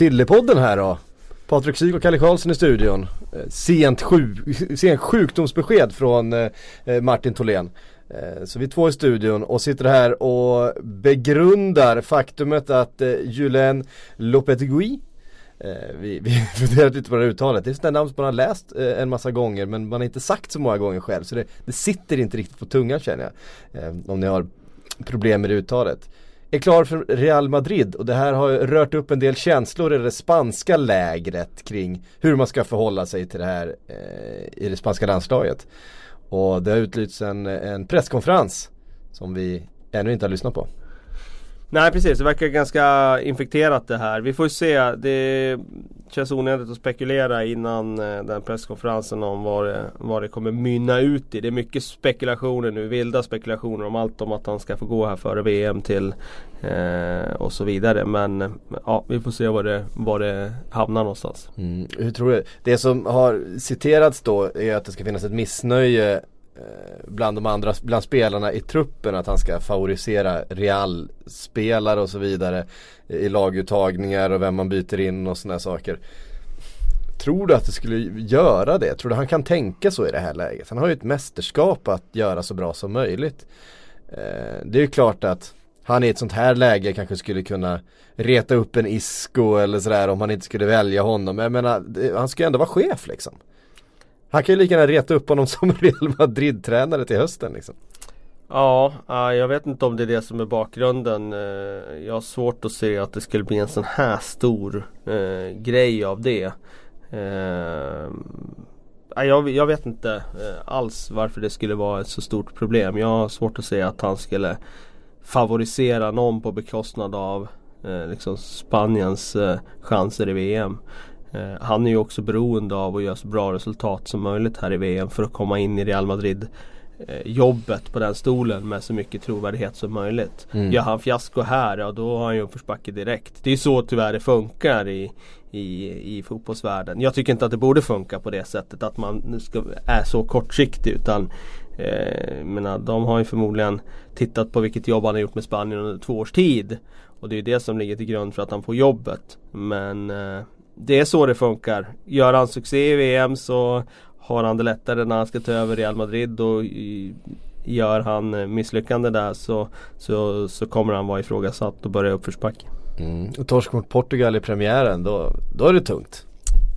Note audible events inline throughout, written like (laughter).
Sillepodden här då. Patrik Syk och Kalle Karlsson i studion. Eh, sent, sjuk, (laughs) sent sjukdomsbesked från eh, eh, Martin Tholén. Så vi är två i studion och sitter här och begrundar faktumet att Julien Lopetegui vi, (laughs) vi funderat lite på det här uttalet. Det är ett namn som man har läst en massa gånger men man har inte sagt så många gånger själv. Så det, det sitter inte riktigt på tungan känner jag. Om ni har problem med det uttalet är klar för Real Madrid och det här har rört upp en del känslor i det spanska lägret kring hur man ska förhålla sig till det här eh, i det spanska landslaget. Och det har utlysts en, en presskonferens som vi ännu inte har lyssnat på. Nej precis, det verkar ganska infekterat det här. Vi får se. Det känns onödigt att spekulera innan eh, den presskonferensen om vad det, vad det kommer mynna ut i. Det är mycket spekulationer nu, vilda spekulationer om allt om att han ska få gå här före VM till eh, och så vidare. Men eh, ja, vi får se var det, var det hamnar någonstans. Mm. Hur tror du? Det som har citerats då är att det ska finnas ett missnöje Eh, bland de andra, bland spelarna i truppen att han ska favorisera Real-spelare och så vidare i laguttagningar och vem man byter in och sådana saker. Tror du att det skulle göra det? Tror du han kan tänka så i det här läget? Han har ju ett mästerskap att göra så bra som möjligt. Eh, det är ju klart att han i ett sånt här läge kanske skulle kunna reta upp en Isco eller sådär om han inte skulle välja honom. Men jag menar, han ska ju ändå vara chef liksom. Han kan ju lika gärna reta upp honom (laughs) som Real Madrid-tränare till hösten liksom. Ja, jag vet inte om det är det som är bakgrunden. Eh, jag har svårt att se att det skulle bli en sån här stor eh, grej av det. Eh, jag, jag vet inte alls varför det skulle vara ett så stort problem. Jag har svårt att se att han skulle favorisera någon på bekostnad av liksom Spaniens chanser i VM. Eh, han är ju också beroende av att göra så bra resultat som möjligt här i VM för att komma in i Real Madrid eh, jobbet på den stolen med så mycket trovärdighet som möjligt. Mm. Gör han fiasko här, ja då har han ju uppförsbacke direkt. Det är så tyvärr det funkar i, i, i fotbollsvärlden. Jag tycker inte att det borde funka på det sättet att man ska, är så kortsiktig utan eh, menar, de har ju förmodligen tittat på vilket jobb han har gjort med Spanien under två års tid. Och det är det som ligger till grund för att han får jobbet. Men eh, det är så det funkar. Gör han succé i VM så har han det lättare när han ska ta över Real Madrid och gör han eh, misslyckande där så, så, så kommer han vara ifrågasatt och börja uppförsbacke. Mm. Och torsk mot Portugal i premiären, då, då är det tungt.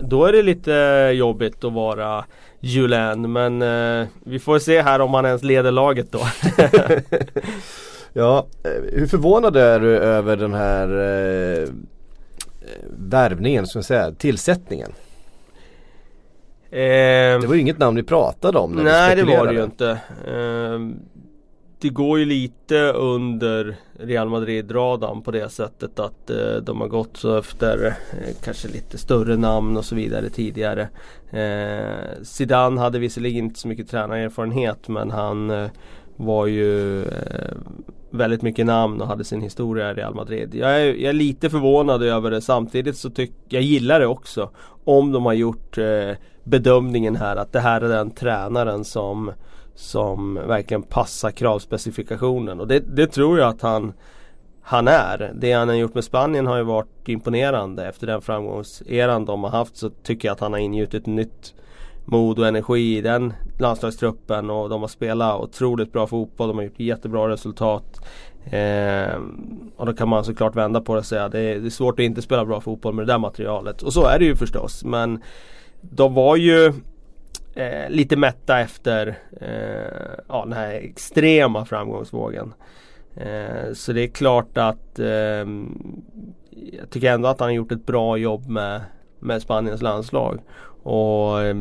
Då är det lite jobbigt att vara Julen men eh, vi får se här om han ens leder laget då. (laughs) Ja, eh, hur förvånad är du över den här eh, värvningen, som jag säga, tillsättningen? Eh, Det var ju inget namn vi pratade om när vi Nej det var det ju inte. Ehm, det går ju lite under Real Madrid-radarn på det sättet att eh, de har gått så efter eh, kanske lite större namn och så vidare tidigare. Eh, Zidane hade visserligen inte så mycket tränarerfarenhet men han eh, var ju eh, väldigt mycket namn och hade sin historia i Real Madrid. Jag är, jag är lite förvånad över det samtidigt så tycker jag gillar det också. Om de har gjort eh, bedömningen här att det här är den tränaren som som verkligen passar kravspecifikationen och det, det tror jag att han han är. Det han har gjort med Spanien har ju varit imponerande. Efter den framgångseran de har haft så tycker jag att han har ingjutit nytt mod och energi i den landslagstruppen och de har spelat otroligt bra fotboll. De har gjort jättebra resultat. Eh, och då kan man såklart vända på det och säga det är, det är svårt att inte spela bra fotboll med det där materialet. Och så är det ju förstås. Men de var ju eh, lite mätta efter eh, ja, den här extrema framgångsvågen. Eh, så det är klart att eh, jag tycker ändå att han har gjort ett bra jobb med, med Spaniens landslag. Och eh,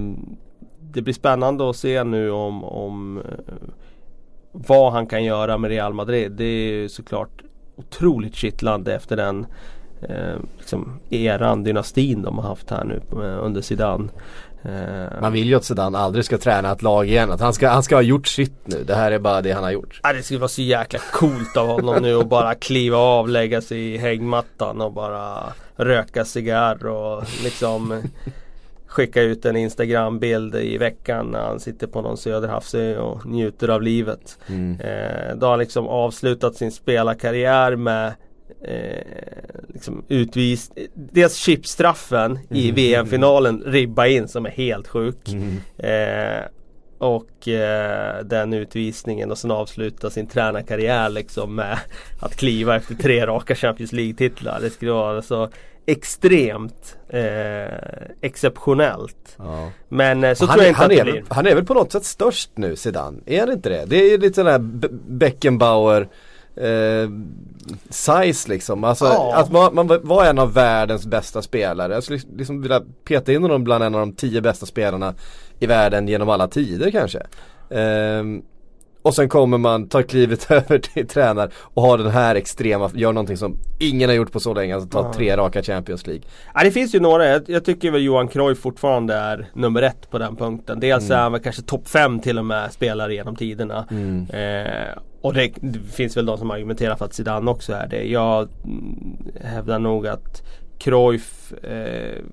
det blir spännande att se nu om, om eh, vad han kan göra med Real Madrid. Det är ju såklart otroligt kittlande efter den eh, liksom eran, dynastin de har haft här nu eh, under Zidane. Eh, Man vill ju att Zidane aldrig ska träna ett lag igen. Att han ska, han ska ha gjort sitt nu. Det här är bara det han har gjort. Ja, det skulle vara så jäkla coolt av honom nu att bara kliva av, lägga sig i hängmattan och bara röka cigarr och liksom skicka ut en Instagram-bild i veckan när han sitter på någon söderhavsö och njuter av livet. Mm. Eh, då har han liksom avslutat sin spelarkarriär med eh, liksom utvis Dels chipstraffen i VM-finalen ribba in som är helt sjuk. Mm. Eh, och eh, den utvisningen och sen avsluta sin tränarkarriär liksom med att kliva efter tre raka Champions League-titlar. Det skulle vara så extremt eh, exceptionellt. Ja. Men eh, så han, tror jag är, inte han, att det är, blir. väl- han är väl på något sätt störst nu Zidane? Är det inte det? Det är ju lite sån här Be- Beckenbauer eh, size liksom. Alltså Ja. att man, man var en av världens bästa spelare. Jag skulle liksom vilja peta in honom bland en av de tio bästa spelarna i världen genom alla tider kanske. Ehm, och sen kommer man, tar klivet (laughs) över till tränare och har den här extrema, gör någonting som ingen har gjort på så länge, alltså ta tre raka Champions League. Ja, det finns ju några, jag, jag tycker väl Johan Cruyff fortfarande är nummer ett på den punkten. Dels är han väl kanske topp fem till och med spelare genom tiderna. Eh, och det, det finns väl de som argumenterar för att Zidane också är det. Jag mm, hävdar nog att Cruyff eh,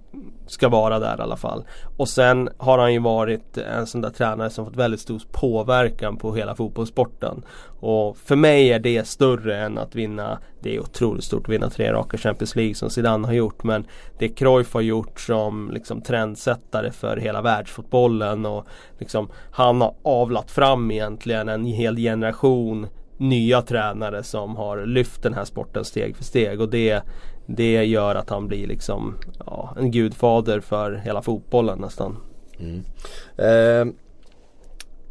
ska vara där i alla fall. Och sen har han ju varit en sån där tränare som fått väldigt stor påverkan på hela fotbollssporten. Och för mig är det större än att vinna, det är otroligt stort att vinna tre raka Champions League som Zidane har gjort. Men det Cruyff har gjort som liksom trendsättare för hela världsfotbollen och liksom han har avlat fram egentligen en hel generation nya tränare som har lyft den här sporten steg för steg och det, det gör att han blir liksom ja, en gudfader för hela fotbollen nästan. Mm. Eh,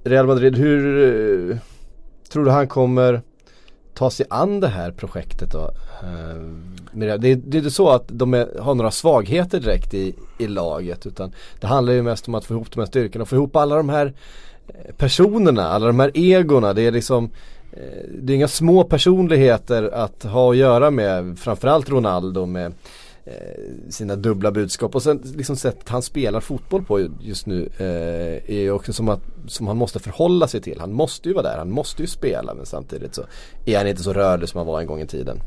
Real Madrid, hur eh, tror du han kommer ta sig an det här projektet då? Eh, det, det, är- inte så att de är, har några svagheter direkt i, i laget utan det handlar ju mest om att få ihop de här styrkorna och få ihop alla de här eh, personerna, alla de här egorna. Det är liksom eh, Eh, det är inga små personligheter att ha att göra med, framförallt Ronaldo med eh, sina dubbla budskap och sen liksom sättet han spelar fotboll på just nu eh, är ju också som att som han måste förhålla sig till. Han måste ju vara där, han måste ju spela men samtidigt så är han inte så rörlig som han var en gång i tiden.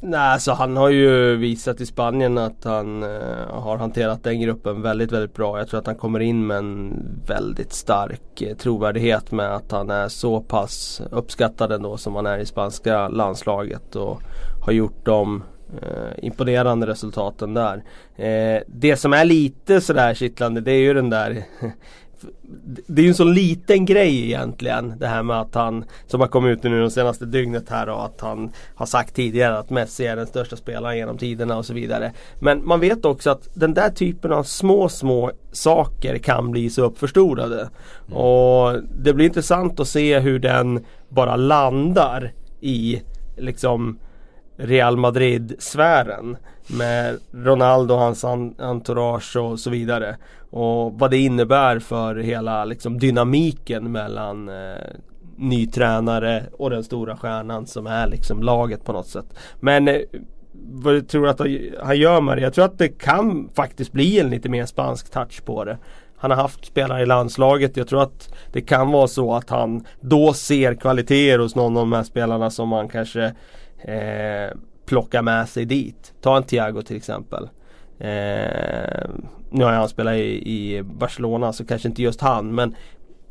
Nej, så han har ju visat i Spanien att han eh, har hanterat den gruppen väldigt, väldigt bra. Jag tror att han kommer in med en väldigt stark eh, trovärdighet med att han är så pass uppskattad ändå som han är i spanska landslaget och har gjort de eh, imponerande resultaten där. Eh, det som är lite sådär kittlande det är ju den där (laughs) det är ju en så liten grej egentligen det här med att han Som har kommit ut nu de senaste dygnet här och att han Har sagt tidigare att Messi är den största spelaren genom tiderna och så vidare. Men man vet också att den där typen av små små saker kan bli så uppförstorade. Och det blir intressant att se hur den bara landar i liksom Real Madrid-sfären med Ronaldo och hans entourage och så vidare. Och vad det innebär för hela liksom, dynamiken mellan eh, ny tränare och den stora stjärnan som är liksom laget på något sätt. Men eh, vad du tror att han- han gör med det? Jag tror att det kan faktiskt bli en lite mer spansk touch på det. Han har haft spelare i landslaget. Jag tror att det kan vara så att han då ser kvaliteter hos någon av de här spelarna som man kanske eh, med sig dit. Ta en Thiago till exempel. Eh, nu har han spelat i, i Barcelona så kanske inte just han men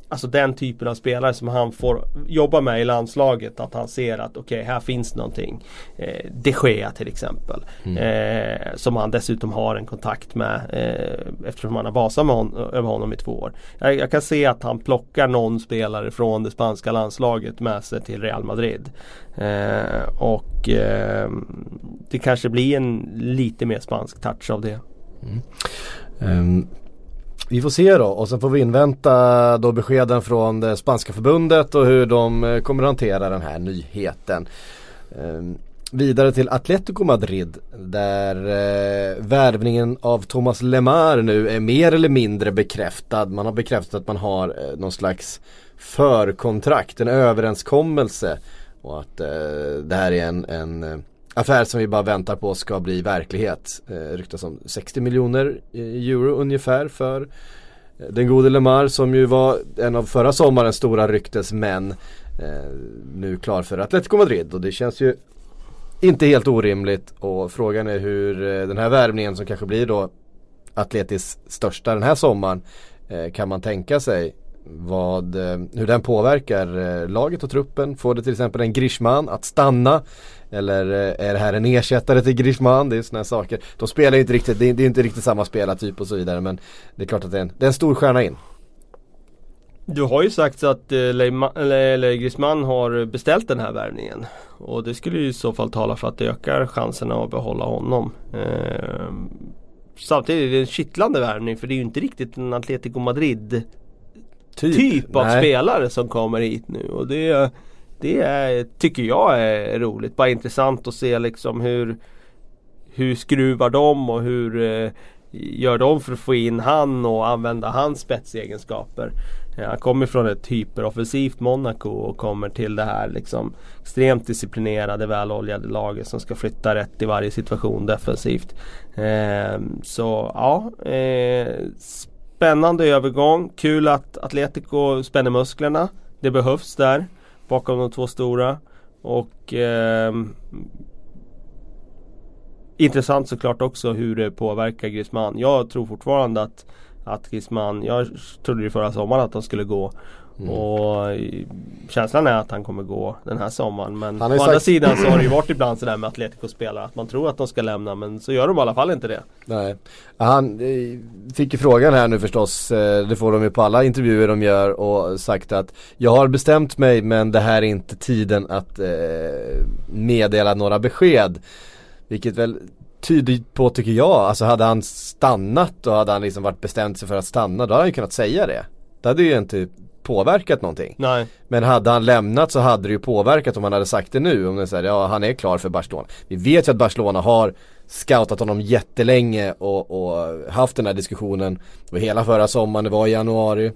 Alltså den typen av spelare som han får jobba med i landslaget att han ser att okej här finns någonting. Eh, De Gea till exempel. Eh, som han dessutom har en kontakt med eh, eftersom han har basat med hon, över honom i två år. Jag, jag kan se att han plockar någon spelare från det spanska landslaget med sig till Real Madrid. Eh, och eh, det kanske blir en lite mer spansk touch av det. Ehm, vi får se då och sen får vi invänta då beskeden från det spanska förbundet och hur de eh, kommer att hantera den här nyheten. Ehm, vidare till Atletico Madrid där eh, värvningen av Thomas Lemar nu är mer eller mindre bekräftad. Man har bekräftat att man har eh, någon slags förkontrakt, en överenskommelse Och att eh, det här är en, en eh, affär som vi bara väntar på ska bli verklighet. Eh, ryktas om 60 miljoner eh, euro ungefär för eh, den gode Lemar som ju var en av förra sommarens stora ryktesmän. Eh, nu klar för Atletico Madrid och det känns ju inte helt orimligt och frågan är hur eh, den här värvningen som kanske blir då Atletis största den här sommaren eh, kan man tänka sig vad, eh, hur den påverkar eh, laget och truppen. Får det till exempel en Grishman att stanna? Eller eh, är det här en ersättare till Grishman? Det är sådana saker. De spelar ju inte riktigt, det är, det är inte riktigt samma spelartyp och så vidare men det är klart att det är en, det är en stor stjärna in. Du har ju sagt att eller, Griezmann har beställt den här värvningen. Och det skulle ju i så fall tala för att det ökar chanserna att behålla honom. Ehm, samtidigt är det en kittlande värvning för det är ju inte riktigt en Atletico Madrid typ, av Nej. spelare som kommer hit nu. Och det, det är, tycker jag är roligt. Bara intressant att se liksom hur Hur skruvar de och hur eh, Gör de för att få in han och använda hans spetsegenskaper. Han kommer från ett hyperoffensivt Monaco och kommer till det här liksom extremt disciplinerade, väloljade laget som ska flytta rätt i varje situation defensivt. Eh, så ja, eh, spännande övergång. Kul att Atletico spänner musklerna. Det behövs där bakom de två stora. Och eh, Intressant såklart också hur det påverkar Griezmann. Jag tror fortfarande att att Griezmann, jag trodde ju förra sommaren att han skulle gå Mm. och känslan är att han kommer gå den här sommaren. Men å ju andra sagt- sidan så har det ju varit ibland sådär med Atletico-spelare att man tror att de ska lämna men så gör de i alla fall inte det. Nej. Han eh, fick ju frågan här nu förstås, eh, det får de ju på alla intervjuer de gör och sagt att jag har bestämt mig men det här är inte tiden att eh, meddela några besked. Vilket väl tyder på tycker jag, alltså hade han stannat och hade han liksom varit bestämt sig för att stanna då hade han ju kunnat säga det. Det hade ju inte påverkat någonting. Nej. Men hade han lämnat så hade det ju påverkat om han hade sagt det nu. Om det säger ja han är klar för Barcelona. Vi vet ju att Barcelona har scoutat honom jättelänge och, och haft den här diskussionen. Och hela förra sommaren, det var i januari.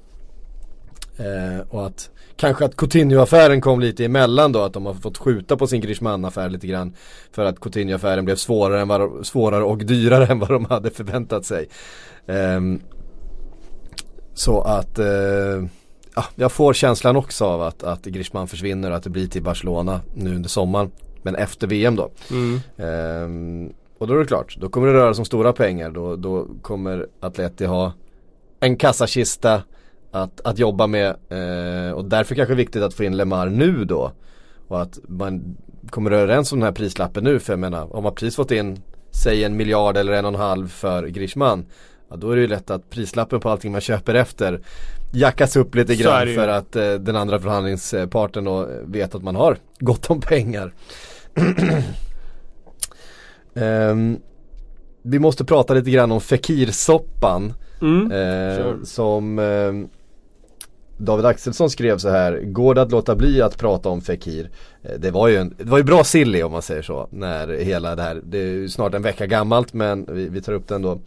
Eh, och att kanske att Coutinho-affären kom lite emellan då. Att de har fått skjuta på sin Griezmann-affär lite grann. För att Coutinho-affären blev svårare, än vad, svårare och dyrare än vad de hade förväntat sig. Ehm, så att eh, ja, jag får känslan också av att, att Griezmann försvinner och att det blir till Barcelona nu under sommaren. Men efter VM då. Mm. Ehm, och då är det klart, då kommer det röra sig om stora pengar. Då, då kommer Atleti ha en kassakista att, att jobba med. Eh, och därför kanske det är viktigt att få in Lemar nu då. Och att man kommer överens om den här prislappen nu. För jag menar, om man precis fått in, säg en miljard eller en och en halv för Griezmann. Ja, då är det ju lätt att prislappen på allting man köper efter jackas upp lite grann för att eh, den andra förhandlingsparten då vet att man har (laughs) gott om pengar. (clears throat) Ehm, vi måste prata lite grann om Fekirsoppan Mm. eh, Sure. Som eh, David Axelsson skrev så här Går det att låta bli att prata om Fekir? Eh, det var ju en, det var ju bra silly om man säger så När hela det här, det är ju snart en vecka gammalt men vi, vi tar upp den då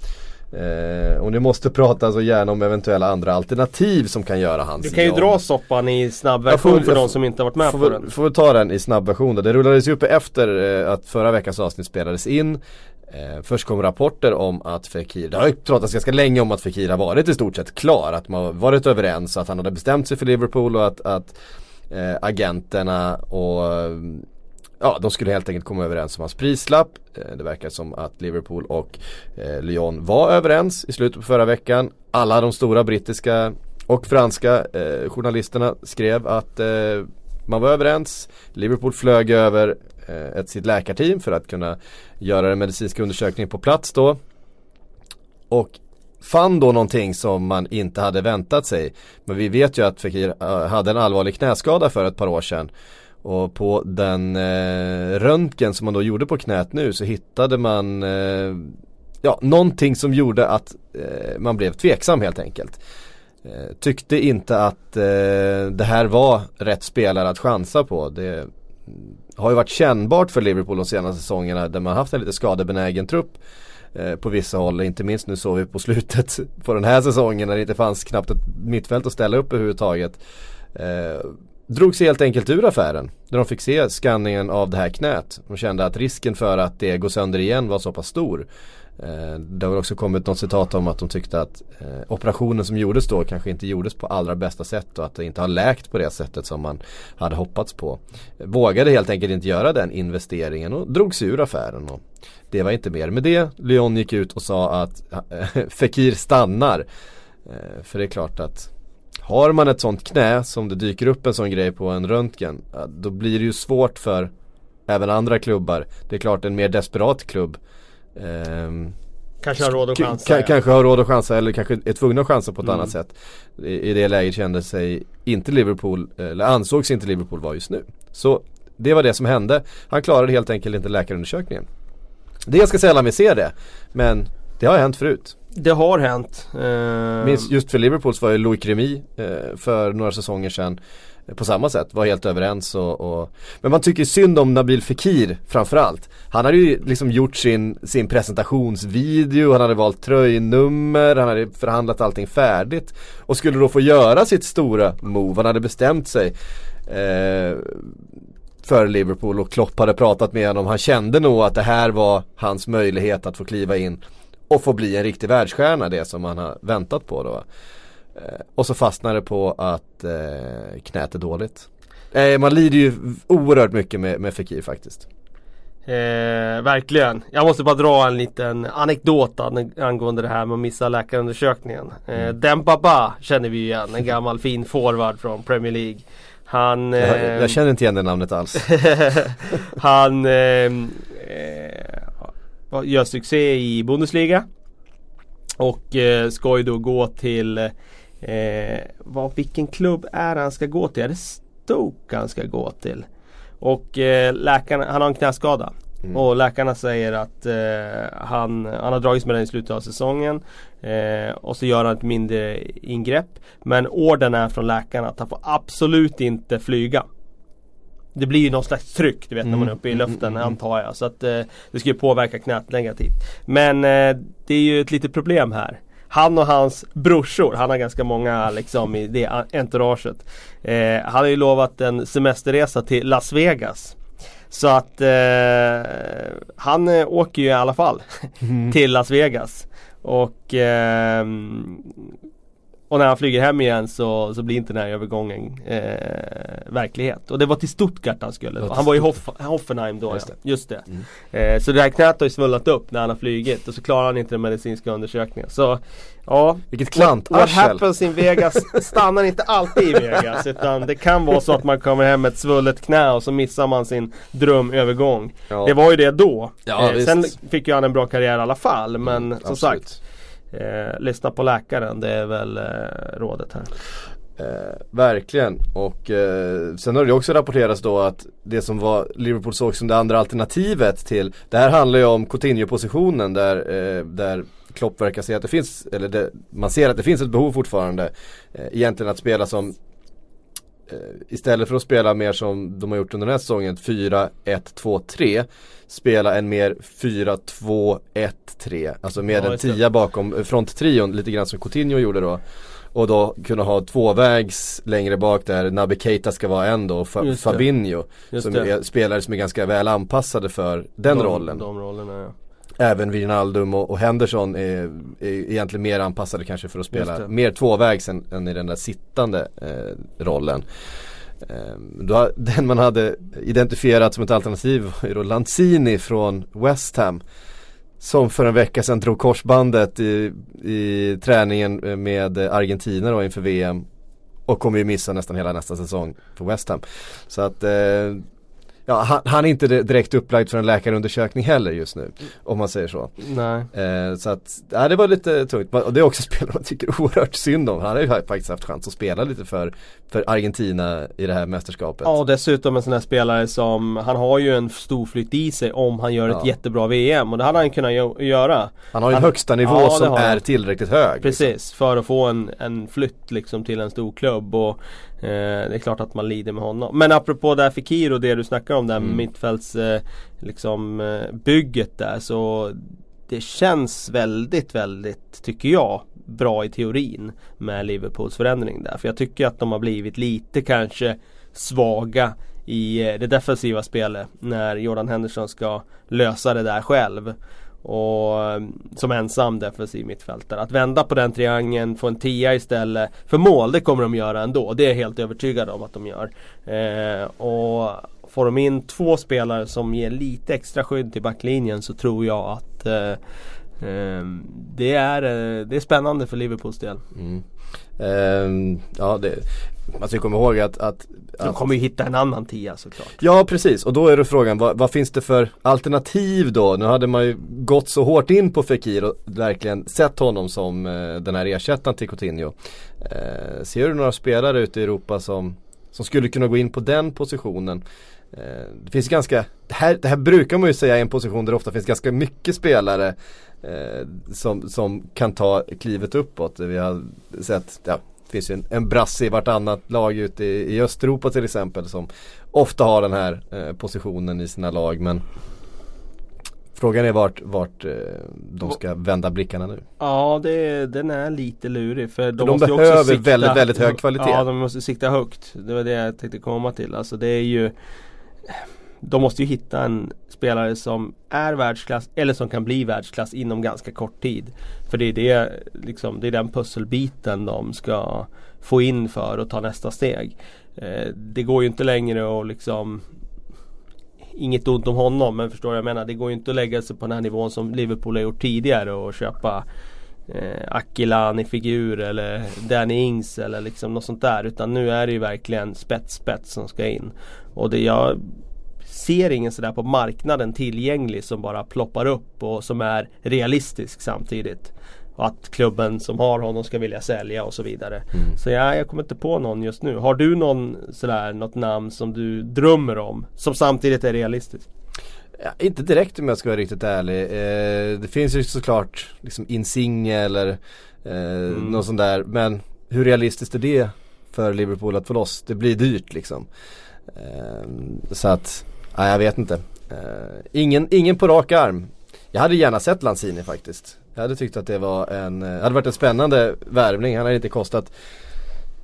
eh, Och ni måste prata så gärna om eventuella andra alternativ som kan göra hans Du kan ju dra soppan i snabb Jag får- version för de som inte har varit med får, på den. får vi ta den i snabb version då. Det rullades ju upp efter eh, att förra veckans avsnitt spelades in. Eh, först kom rapporter om att Fekir, det har ju pratats ganska länge om att Fekir har varit i stort sett klar. Att man varit överens, att han hade bestämt sig för Liverpool och att, att eh, agenterna och Ja, de skulle helt enkelt komma överens om hans prislapp. Eh, det verkar som att Liverpool och eh, Lyon var överens i slutet på förra veckan. Alla de stora brittiska och franska eh, journalisterna skrev att eh, man var överens. Liverpool flög över eh, ett, sitt läkarteam för att kunna göra den medicinska undersökningen på plats då. Och fann då någonting som man inte hade väntat sig. Men vi vet ju att Fekir eh, hade en allvarlig knäskada för ett par år sedan. Och på den eh, röntgen som man då gjorde på knät nu så hittade man eh, ja, någonting som gjorde att eh, man blev tveksam helt enkelt. Eh, tyckte inte att eh, det här var rätt spelare att chansa på. Det har ju varit kännbart för Liverpool de senaste säsongerna där man haft en lite skadebenägen trupp eh, på vissa håll. Inte minst nu såg vi på slutet på den här säsongen när det inte fanns knappt ett mittfält att ställa upp överhuvudtaget. Eh, Drog sig helt enkelt ur affären. När de fick se skanningen av det här knät. De kände att risken för att det går sönder igen var så pass stor. Eh, det har också kommit något citat om att de tyckte att eh, operationen som gjordes då kanske inte gjordes på allra bästa sätt och att det inte har läkt på det sättet som man hade hoppats på. Vågade helt enkelt inte göra den investeringen och drog sig ur affären. Och det var inte mer med det. Lyon gick ut och sa att (laughs) Fekir stannar. Eh, för det är klart att har man ett sånt knä som det dyker upp en sån grej på en röntgen Då blir det ju svårt för även andra klubbar Det är klart en mer desperat klubb ehm, Kanske har råd att k- chansa. ja. Kanske har råd att chansa eller kanske är tvungna att chansa på ett Mm. annat sätt I, I det läget kände sig inte Liverpool, eller ansågs inte Liverpool vara just nu Så det var det som hände Han klarade helt enkelt inte läkarundersökningen Det är ganska sällan vi ser det Men det har hänt förut det har hänt. Eh, Minst just för Liverpools var ju Louis Remy eh, för några säsonger sedan eh, på samma sätt, var helt överens och, och Men man tycker synd om Nabil Fekir framförallt Han hade ju liksom gjort sin, sin presentationsvideo, han hade valt tröjnummer, han hade förhandlat allting färdigt Och skulle då få göra sitt stora move, han hade bestämt sig eh, för Liverpool och Klopp hade pratat med honom. Han kände nog att det här var hans möjlighet att få kliva in och få bli en riktig världsstjärna, det som han har väntat på då. Eh, och så fastnade det på att eh, knät är dåligt. Eh, man lider ju oerhört mycket med, med Fekir faktiskt. Eh, verkligen. Jag måste bara dra en liten anekdot an- angående det här med att missa läkarundersökningen. Eh, Mm. Dembaba känner vi ju igen, en gammal fin forward från Premier League. Han... Jag, eh, jag känner inte igen det namnet alls. (laughs) han eh, eh, gör succé i Bundesliga. Och eh, ska ju då gå till eh, vad, Vilken klubb är han ska gå till? Är det Stoke han ska gå till? Och eh, läkarna, han har en knäskada. Och läkarna säger att eh, han, han har dragits med den i slutet av säsongen. Eh, och så gör han ett mindre ingrepp. Men orden är från läkarna att han får absolut inte flyga. Det blir ju någon slags tryck du vet när man är uppe i luften antar jag. Så att eh, det ju påverka knät negativt. Men eh, det är ju ett litet problem här. Han och hans brorsor, han har ganska många liksom i det entouraget. Eh, han har ju lovat en semesterresa till Las Vegas. Så att eh, han eh, åker ju i alla fall (laughs) till Las Vegas. Och ehm, och när han flyger hem igen så, så blir inte den här övergången eh, verklighet. Och det var till Stuttgart han skulle. var Han var i Hoff, Hoffenheim då Just ja. det. Just det. Eh, så det här knät har ju svullnat upp när han har flugit och så klarar han inte den medicinska undersökningen. Så ja, Vilket What, what klantarsel! happens in Vegas stannar inte alltid i Vegas utan det kan vara så att man kommer hem med ett svullet knä och så missar man sin drömövergång. Ja. Det var ju det då. Ja, eh, sen fick ju han en bra karriär i alla fall men som Absolut. sagt eh, Lyssna på läkaren, det är väl eh, rådet här. Eh, verkligen och eh, sen har det också rapporterats då att det som var Liverpool såg som det andra alternativet till Det här handlar ju om Coutinho-positionen där, eh, där Klopp verkar se att det finns, eller det, man ser att det finns ett behov fortfarande eh, Egentligen att spela som Istället för att spela mer som de har gjort under den här säsongen 4-1-2-3 Spela en mer 4-2-1-3 Alltså med Ja, en tia bakom eh, fronttrion lite grann som Coutinho gjorde då och då kunna ha tvåvägs längre bak där Naby Keita ska vara en då och Fa-. Fabinho Som är spelare som är ganska väl anpassade för den de, rollen De rollerna ja. Även Wijnaldum och, och Henderson är, är egentligen mer anpassade kanske för att spela mer tvåvägs än, än i den där sittande eh, rollen. Ehm, då, (laughs) Den man hade identifierat som ett alternativ var ju då Lanzini från West Ham Som för en vecka sedan drog korsbandet i, i träningen eh, med Argentina då inför VM Och kommer ju missa nästan hela nästa säsong för West Ham. Så att eh, Ja, han, han är inte direkt upplagd för en läkarundersökning heller just nu Om man säger så. Nej. eh, Så att, ja, det var lite tungt. Och det är också spelare man tycker oerhört synd om. Han har ju faktiskt haft chans att spela lite för, för Argentina i det här mästerskapet Ja och dessutom en sån här spelare som Han har ju en stor flytt i sig om han gör ett Ja. jättebra VM och det hade han kunnat gö- göra Han har ju en Han- högsta nivå Ja, det som är tillräckligt hög Precis, för att få en, en flytt liksom till en stor klubb och eh, det är klart att man lider med honom. Men apropå där Fekir och det du snackar om där Mm. mittfälts eh, liksom eh, bygget där så det känns väldigt, väldigt, tycker jag, bra i teorin med Liverpools förändring där. För jag tycker att de har blivit lite kanske svaga i eh, det defensiva spelet när Jordan Henderson ska lösa det där själv. Och eh, som ensam defensiv mittfältare. Att vända på den triangeln, få en tia istället för mål, det kommer de göra ändå. Det är jag helt övertygad om att de gör. Eh, och får de in två spelare som ger lite extra skydd till backlinjen så tror jag att eh, det, är, eh, det är spännande för Liverpools del. Mm. Ehm, ja, det, man ska komma ihåg att, att, De att kommer ju hitta en annan tia såklart. Ja precis och då är det frågan vad, vad finns det för alternativ då? Nu hade man ju gått så hårt in på Fekir och verkligen sett honom som eh, den här ersättaren till Coutinho. Eh, ser du några spelare ute i Europa som, som skulle kunna gå in på den positionen? Eh, det finns ganska, det här, det här brukar man ju säga är en position där det ofta finns ganska mycket spelare eh, som, som kan ta klivet uppåt. Vi har sett, ja, det finns ju en, en brasse i vartannat lag ute i, i Östeuropa till exempel som ofta har den här eh, positionen i sina lag men Frågan är vart, vart eh, de ska vända blickarna nu. Ja, det, den är lite lurig för de, de måste behöver också sikta, väldigt, väldigt hög kvalitet. Ja, de måste sikta högt. Det var det jag tänkte komma till. Alltså det är ju de måste ju hitta en spelare som är världsklass eller som kan bli världsklass inom ganska kort tid. För det är det, liksom, det är den pusselbiten de ska få in för att ta nästa steg. Eh, det går ju inte längre att liksom Inget ont om honom men förstår vad jag menar. Det går ju inte att lägga sig på den här nivån som Liverpool har gjort tidigare och köpa eh, Akilani figur eller Danny Ings eller liksom något sånt där. Utan nu är det ju verkligen spets spets som ska in. Och det jag ser ingen sådär på marknaden tillgänglig som bara ploppar upp och som är realistisk samtidigt. Och att klubben som har honom ska vilja sälja och så vidare. Mm. Så ja, jag kommer inte på någon just nu. Har du någon sådär, något namn som du drömmer om? Som samtidigt är realistiskt? Ja, inte direkt om jag ska vara riktigt ärlig. Eh, det finns ju såklart liksom Insigne eller eh, Mm. något sånt där. Men hur realistiskt är det för Liverpool att få loss? Det blir dyrt liksom. Eh, så att, nej jag vet inte. Eh, ingen, ingen på rak arm. Jag hade gärna sett Lanzini faktiskt. Jag hade tyckt att det var en, eh, hade varit en spännande värvning. Han hade inte kostat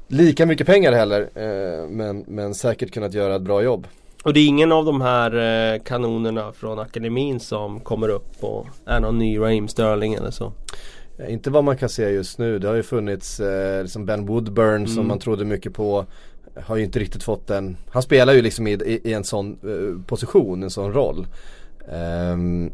lika mycket pengar heller. Eh, men, men säkert kunnat göra ett bra jobb. Och det är ingen av de här eh, kanonerna från akademin som kommer upp och är någon ny Raheem Sterling eller så? Ja, Inte vad man kan se just nu. Det har ju funnits eh, liksom Ben Woodburn som Mm. man trodde mycket på. Har ju inte riktigt fått den. Han spelar ju liksom i, i, i en sån eh, position, en sån roll. Ehm,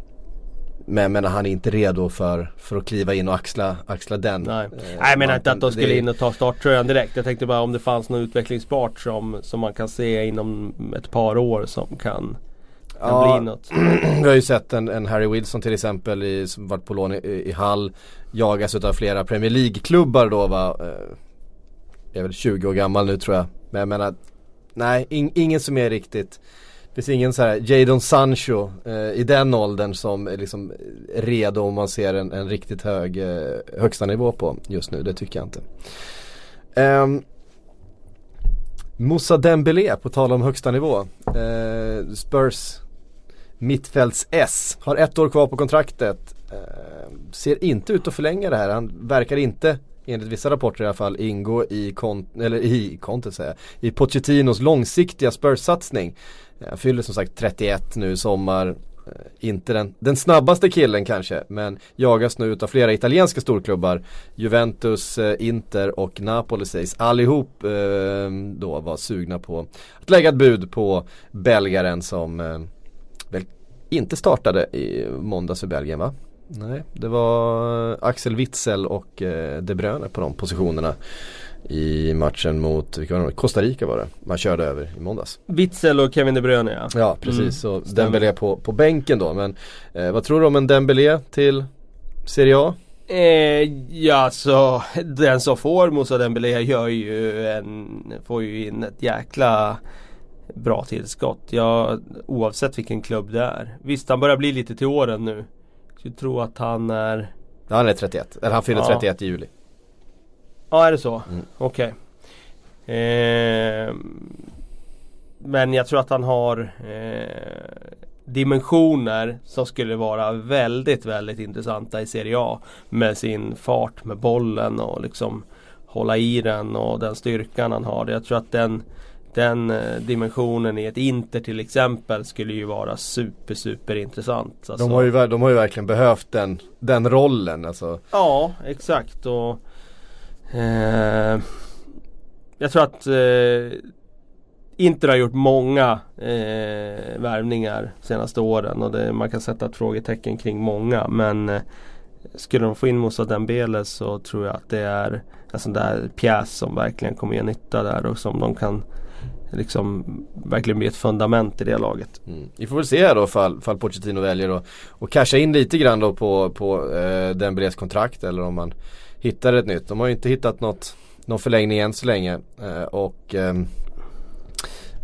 men, men han är inte redo för, för att kliva in och axla, axla den. Nej, eh, Nej jag menar inte att de skulle in och ta starttröjan direkt. Jag tänkte bara om det fanns något utvecklingsbart som, som man kan se inom ett par år som kan, kan Ja. bli något. (clears throat) Vi har ju sett en, en Harry Wilson till exempel i, som varit på lån i, i Hall. Jagas utav flera Premier League-klubbar då va. Eh, är väl 20 år gammal nu tror jag. Men jag menar, nej in, ingen som är riktigt finns ingen så här Jadon Sancho eh, i den åldern som är liksom redo om man ser en, en riktigt hög eh, högsta nivå på just nu. Det tycker jag inte. Um, Moussa Dembélé på tal om högsta nivå. Eh, Spurs mittfälts S har ett år kvar på kontraktet. Eh, ser inte ut att förlänga det här. Han verkar inte, enligt vissa rapporter i alla fall, ingå i, kon- eller i, Conte säger i Pochettinos långsiktiga Spurs-satsning. Eh, han fyller som sagt 31 nu i sommar. Eh, inte den, den snabbaste killen kanske, men jagas nu utav flera italienska storklubbar. Juventus, eh, Inter och Napoli sägs allihop eh, då vara sugna på att lägga ett bud på belgaren som eh, väl inte startade i måndags för Belgien va? Nej, det var Axel Witzel och eh, De Bruyne på de positionerna i matchen mot, var det? Costa Rica var det. Man körde över i måndags. Witzel och Kevin De Bruyne ja. Ja precis, Mm, stämmer. Dembélé på, på bänken då. Men eh, vad tror du om en Dembélé till Serie A? Eh, ja så den som får Moussa Dembélé gör ju en, får ju in ett jäkla bra tillskott. Ja, oavsett vilken klubb det är. Visst han börjar bli lite till åren nu. Skulle tro att han är Ja, han är 31, eller han fyller Ja. 31 i juli. Ja är det så? Mm. Okej. Ehm, men jag tror att han har eh, dimensioner som skulle vara väldigt, väldigt intressanta i Serie A. Med sin fart med bollen och liksom hålla i den och den styrkan han har. Jag tror att den, den eh, dimensionen i ett Inter till exempel skulle ju vara super super intressant. Alltså, De, har ju, de har ju verkligen behövt den, den rollen alltså. Ja, exakt och eh, Jag tror att eh, Inter har gjort många eh, värvningar senaste åren och det, man kan sätta ett frågetecken kring många men eh, Skulle de få in Moussa Dembele så tror jag att det är en sån där pjäs som verkligen kommer ge nytta där och som de kan Liksom verkligen bli ett fundament i det laget. Mm. Vi får väl se här då fall, fall Pochettino väljer att och casha in lite grann då på, på eh, Dembélés kontrakt eller om man hittar ett nytt. De har ju inte hittat något, någon förlängning än så länge. Eh, och ehm,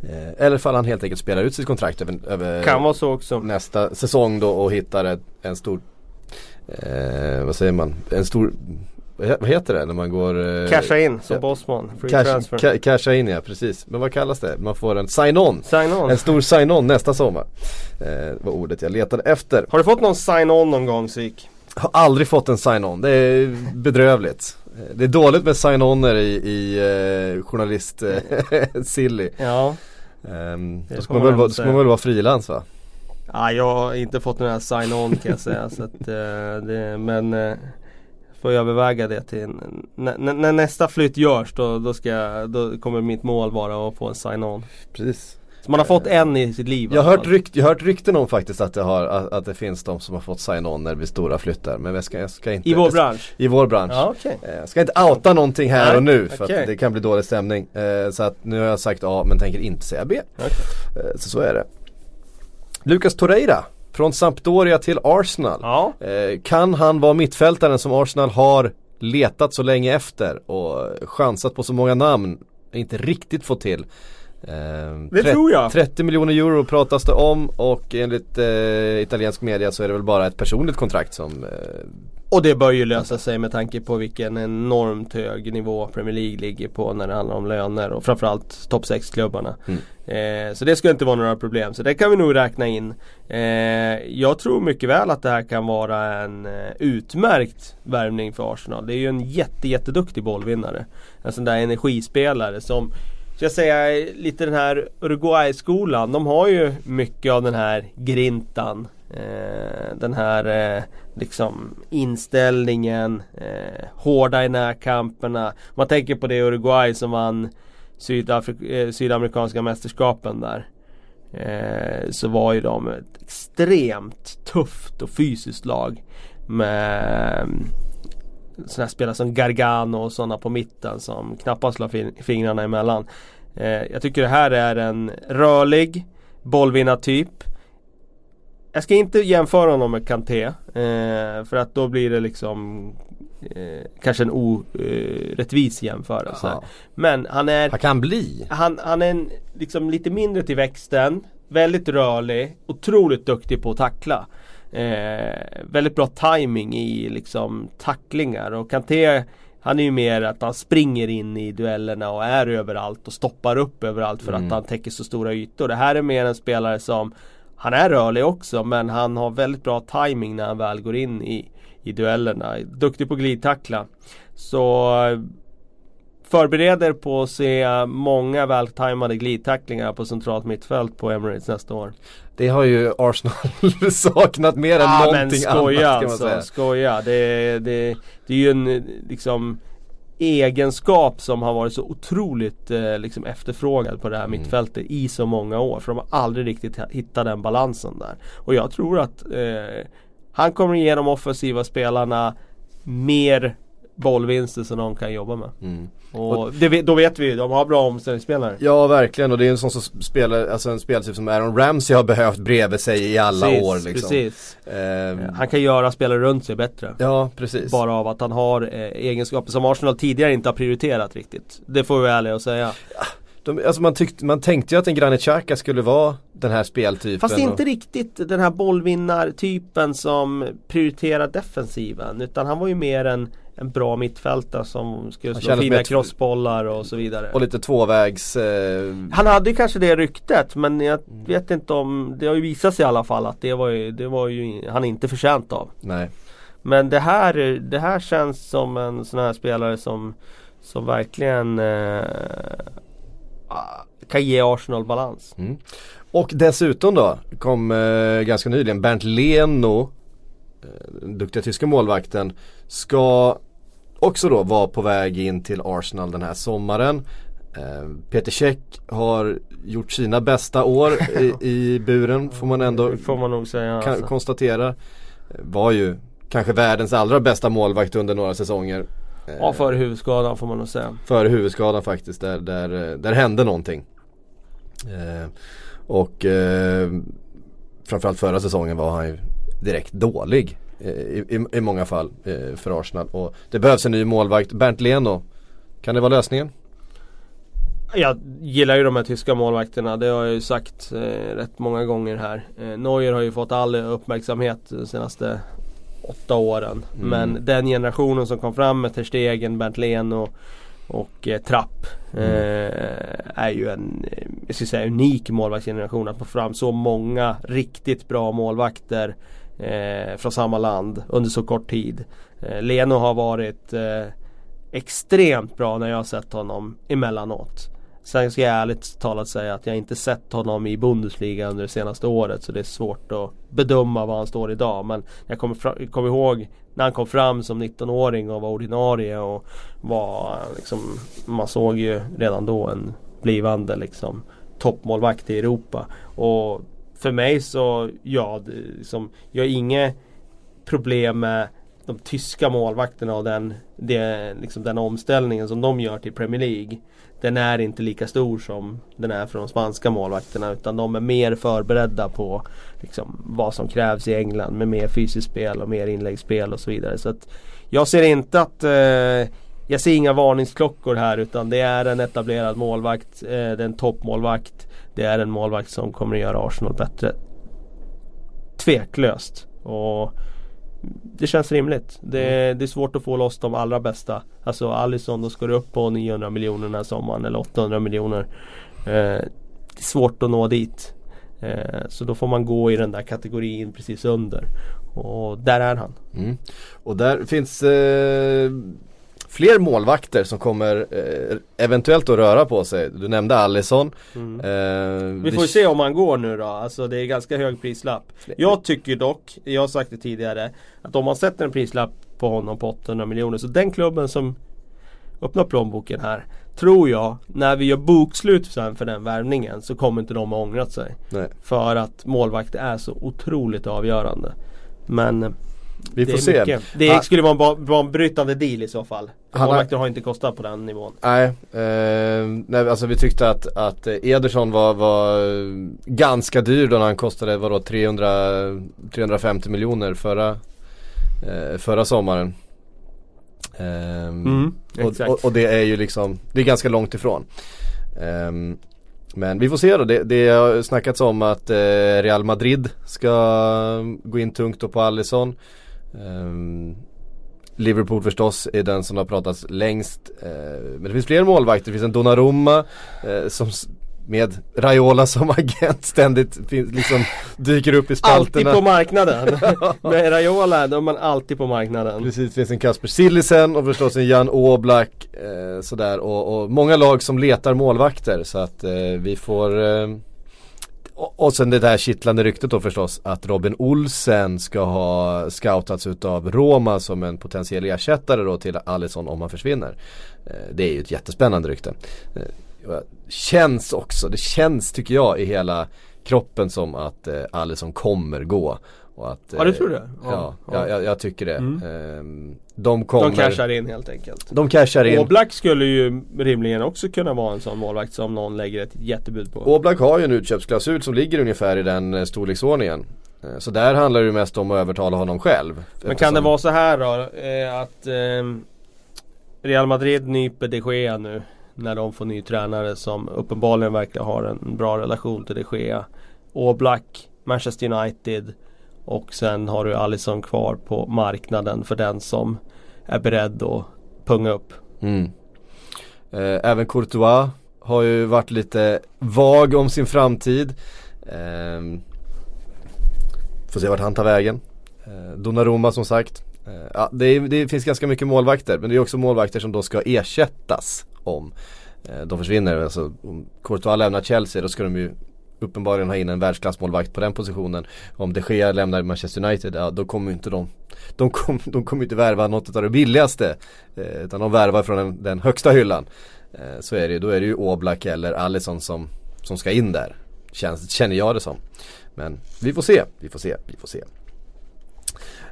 eh, eller fall han helt enkelt spelar ut sitt kontrakt över, över nästa säsong då och hittar ett, en stor eh, Vad säger man? En stor vad he- vad heter det när man går eh, Casha in som ja. Bosman. Free cash, transfer. ca- casha in ja, precis. Men vad kallas det? Man får en sign-on. Sign. En stor sign-on nästa sommar. Eh, var ordet jag letade efter. Har du fått någon sign-on någon gång Sik? Har aldrig fått en sign-on. Det är bedrövligt. Eh, Det är dåligt med sign-oner i, i eh, journalist eh, (laughs) silly. Ja. Det då ska man, väl, ändå ska man väl vara frilans va? Ja, jag har inte fått här sign-on kan jag säga. så att, eh, det, men eh, får jag överväga det till när nästa flytt görs då, då, ska jag, då kommer mitt mål vara att få en sign-on. Precis. Så man har fått en i sitt liv. Jag har hört, fall. rykt, jag har hört rykten om faktiskt att det, har, att, att det finns de som har fått sign-on när det blir stora flyttar. Men jag ska, jag ska inte I vår bransch? I vår bransch. Ja, okej. Eh, Jag ska inte outa någonting här Nej, och nu för okej. att det kan bli dålig stämning. Eh, Så att nu har jag sagt A men tänker inte säga B. Eh, Så så är det. Lucas Torreira från Sampdoria till Arsenal. Ja. Eh, Kan han vara mittfältaren som Arsenal har letat så länge efter och chansat på så många namn inte riktigt fått till? Eh, Det tror jag. 30 miljoner euro pratas det om och enligt eh, italiensk media så är det väl bara ett personligt kontrakt som eh, Och det bör ju lösa sig med tanke på vilken enormt hög nivå Premier League ligger på när det handlar om löner och framförallt topp 6-klubbarna. Eh, så det ska inte vara några problem. Så det kan vi nog räkna in. Eh, jag tror mycket väl att det här kan vara en eh, utmärkt värvning för Arsenal. Det är ju en jätte, jätteduktig bollvinnare. En sån där energispelare som ska jag säga lite den här Uruguay-skolan. De har ju mycket av den här grintan. Eh, den här eh, liksom inställningen. Eh, hårda i närkamperna. Man tänker på det Uruguay som vann Sydafrik- eh, Sydamerikanska mästerskapen där. Eh, så var ju de ett extremt tufft och fysiskt lag. Med sådana spelare som Gargano och sådana på mitten som knappast la fin- fingrarna emellan. Eh, jag tycker det här är en rörlig bollvinnartyp. Jag ska inte jämföra honom med Kanté. Eh, för att då blir det liksom eh, kanske en orättvis jämförelse. Jaha. Men han är han kan bli. han, han är en, liksom lite mindre till växten. Väldigt rörlig. Otroligt duktig på att tackla. Eh, väldigt bra timing i liksom tacklingar. Och Kanté han är ju mer att han springer in i duellerna och är överallt och stoppar upp överallt för Mm. att han täcker så stora ytor. Det här är mer en spelare som Han är rörlig också men han har väldigt bra timing när han väl går in i, i duellerna. Duktig på glidtackla. Så Förbereder på att se många vältajmade glidtacklingar på centralt mittfält på Emirates nästa år. Det har ju Arsenal (laughs) saknat mer än men någonting skoja annat kan man alltså, säga. skoja. Det, det, det är ju en liksom egenskap som har varit så otroligt eh, liksom efterfrågad på det här Mm. mittfältet i så många år. För de har aldrig riktigt hittat den balansen där. Och jag tror att eh, han kommer ge de offensiva spelarna mer bollvinster som de kan jobba med. Mm. Och det, vet- då vet vi ju, de har bra omställningsspelare. Ja verkligen och det är en sån som spelar, alltså en speltyp som Aaron Ramsey har behövt bredvid sig i alla Precis, år liksom. Precis. Ehm, Han kan göra spelare runt sig bättre. Ja precis. Bara av att han har eh, egenskaper som Arsenal tidigare inte har prioriterat riktigt. Det får vi vara ärliga och säga. De, alltså man, tyckte, man tänkte ju att en Granit Xhaka skulle vara den här speltypen. Fast inte och, riktigt den här bollvinnartypen som prioriterar defensiven. Utan han var ju mer en, en bra mittfältare som skulle slå fina crossbollar och så vidare. och lite tvåvägs eh, Han hade kanske det ryktet men jag vet inte om Det har ju visat sig i alla fall att det var ju, det var ju han inte förtjänt av. Nej. Men det här, det här känns som en sån här spelare som Som verkligen eh, ah, kan ge Arsenal balans. Och dessutom då kom eh, ganska nyligen Bernt Leno, den duktiga tyska målvakten, ska också då vara på väg in till Arsenal den här sommaren. Eh, Peter Käck har gjort sina bästa år (laughs) i, i buren får man ändå får man nog säga. Alltså. konstatera. Eh, Var ju kanske världens allra bästa målvakt under några säsonger. Eh, Ja, före huvudskadan får man nog säga. Före huvudskadan faktiskt, där, där, eh, där hände någonting. Eh, och eh, framförallt förra säsongen var han ju direkt dålig eh, i, i, i många fall eh, för Arsenal. Och det behövs en ny målvakt. Bernt Leno, kan det vara lösningen? Jag gillar ju de här tyska målvakterna. Det har jag ju sagt eh, rätt många gånger här. Eh, Neuer har ju fått all uppmärksamhet de senaste åtta åren. Men den generationen som kom fram med Ter Stegen, Bernt Leno och eh, Trapp eh, är ju en, eh, jag skulle säga unik målvaktsgeneration. Att få fram så många riktigt bra målvakter eh, från samma land under så kort tid. Eh, Leno har varit eh, extremt bra när jag har sett honom emellanåt. Sen ska jag ärligt talat säga att jag inte sett honom i Bundesliga under det senaste året så det är svårt att bedöma var han står idag. Men jag kommer, kom ihåg när han kom fram som 19-åring och var ordinarie och var liksom, man såg ju redan då en blivande liksom toppmålvakt i Europa. Och för mig så, ja, det, liksom, jag har inget problem med de tyska målvakterna och den, det, liksom den omställningen som de gör till Premier League. Den är inte lika stor som den är för de spanska målvakterna utan de är mer förberedda på liksom, vad som krävs i England med mer fysiskt spel och mer inläggsspel och så vidare. Så att jag ser inte att eh, jag ser inga varningsklockor här utan det är en etablerad målvakt. Eh, det är en toppmålvakt. Det är en målvakt som kommer att göra Arsenal bättre. Tveklöst. Och det känns rimligt. Det, det är svårt att få loss de allra bästa. Alltså Alisson, då ska du upp på 900 miljoner den här sommaren eller 800 miljoner. Eh, det är svårt att nå dit. Eh, så då får man gå i den där kategorin precis under. Och där är han. Mm. Och där finns eh, fler målvakter som kommer eh, eventuellt att röra på sig. Du nämnde Alisson. Eh, Vi får ju se om han går nu då. Alltså det är ganska hög prislapp. Jag tycker dock, jag har sagt det tidigare, att om man sätter en prislapp på honom på 800 miljoner så den klubben som öppnar plånboken här Tror jag, när vi gör bokslut sen för den värvningen så kommer inte de ha ångrat sig. Nej. För att målvakt är så otroligt avgörande. Men eh, Vi det får se. mycket. Det Han- skulle vara en ba- banbrytande deal i så fall. Han har- Målvakter har inte kostat på den nivån. Nej, eh, nej alltså vi tyckte att, att eh, Ederson var, var eh, ganska dyr då när han kostade vadå 300, 350 miljoner förra, eh, förra sommaren. Ehm, Mm, och, exakt. och, och det är ju liksom, det är ganska långt ifrån. Ehm, men vi får se då, det, det har snackats om att eh, Real Madrid ska gå in tungt då på Alisson. Ehm, Liverpool förstås är den som har pratats längst. Eh, men det finns fler målvakter, det finns en Donnarumma eh, som med Raiola som (laughs) agent ständigt liksom dyker upp i Alltid spalterna. på marknaden. (laughs) Med Raiola, då är man alltid på marknaden. Precis, det finns en Kasper Sillisen och förstås en Jan Oblak eh, sådär och, och många lag som letar målvakter så att vi får och, och sen det där kittlande ryktet då förstås att Robin Olsen ska ha scoutats utav Roma som en potentiell ersättare då till Alisson om han försvinner. Eh, det är ju ett jättespännande rykte. Eh, känns också, det känns tycker jag i hela kroppen som att eh, Alisson kommer gå. Och att, Ja, du eh, tror det? Ja, Ja, ja. ja. Jag, jag tycker det. Mm. Ehm, de kommer De cashar in helt enkelt. De cashar in. Oblak skulle ju rimligen också kunna vara en sån målvakt som någon lägger ett jättebud på. Oblak har ju en utköpsklausul som ligger ungefär i den eh, storleksordningen. Eh, Så där handlar det ju mest om att övertala honom själv. Men kan Eftersom- det vara så här då att ehm, Real Madrid nyper de Gea nu när de får ny tränare som uppenbarligen verkar ha en bra relation till de Gea. Oblak, Manchester United och sen har du Allison kvar på marknaden för den som är beredd att punga upp. Mm. Eh, Även Courtois har ju varit lite vag om sin framtid. Ehm, får se vart han tar vägen. Eh, Donnarumma som sagt. Eh, ja, det, är, det finns ganska mycket målvakter men det är också målvakter som då ska ersättas om eh, de försvinner. Alltså, om Courtois lämnar Chelsea då ska de ju uppenbarligen ha in en världsklassmålvakt på den positionen. Om de Gea lämnar Manchester United, ja då kommer inte de De kommer (laughs) de kommer inte värva något av det billigaste. Eh, utan de värvar från den, den högsta hyllan. Eh, så är det ju, då är det ju Oblak eller Alisson som, som ska in där. Känns, känner jag det som. Men vi får se, vi får se, vi får se.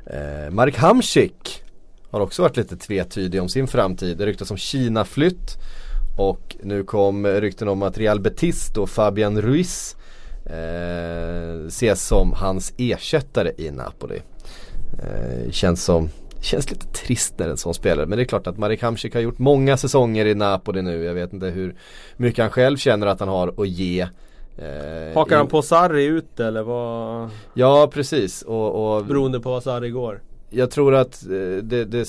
Eh, Mark Hamsik har också varit lite tvetydig om sin framtid. Det ryktas om Kina-flytt. Och nu kom rykten om att Real Betis då Fabian Ruiz eh, ses som hans ersättare i Napoli. Eh, känns som Känns lite trist när en sån spelare men det är klart att Marek Hamsik har gjort många säsonger i Napoli nu. Jag vet inte hur mycket han själv känner att han har att ge. Eh, Hakar han på Sarri ut eller vad? Ja precis och, och Beroende på vad Sarri går. Jag tror att eh, det, det,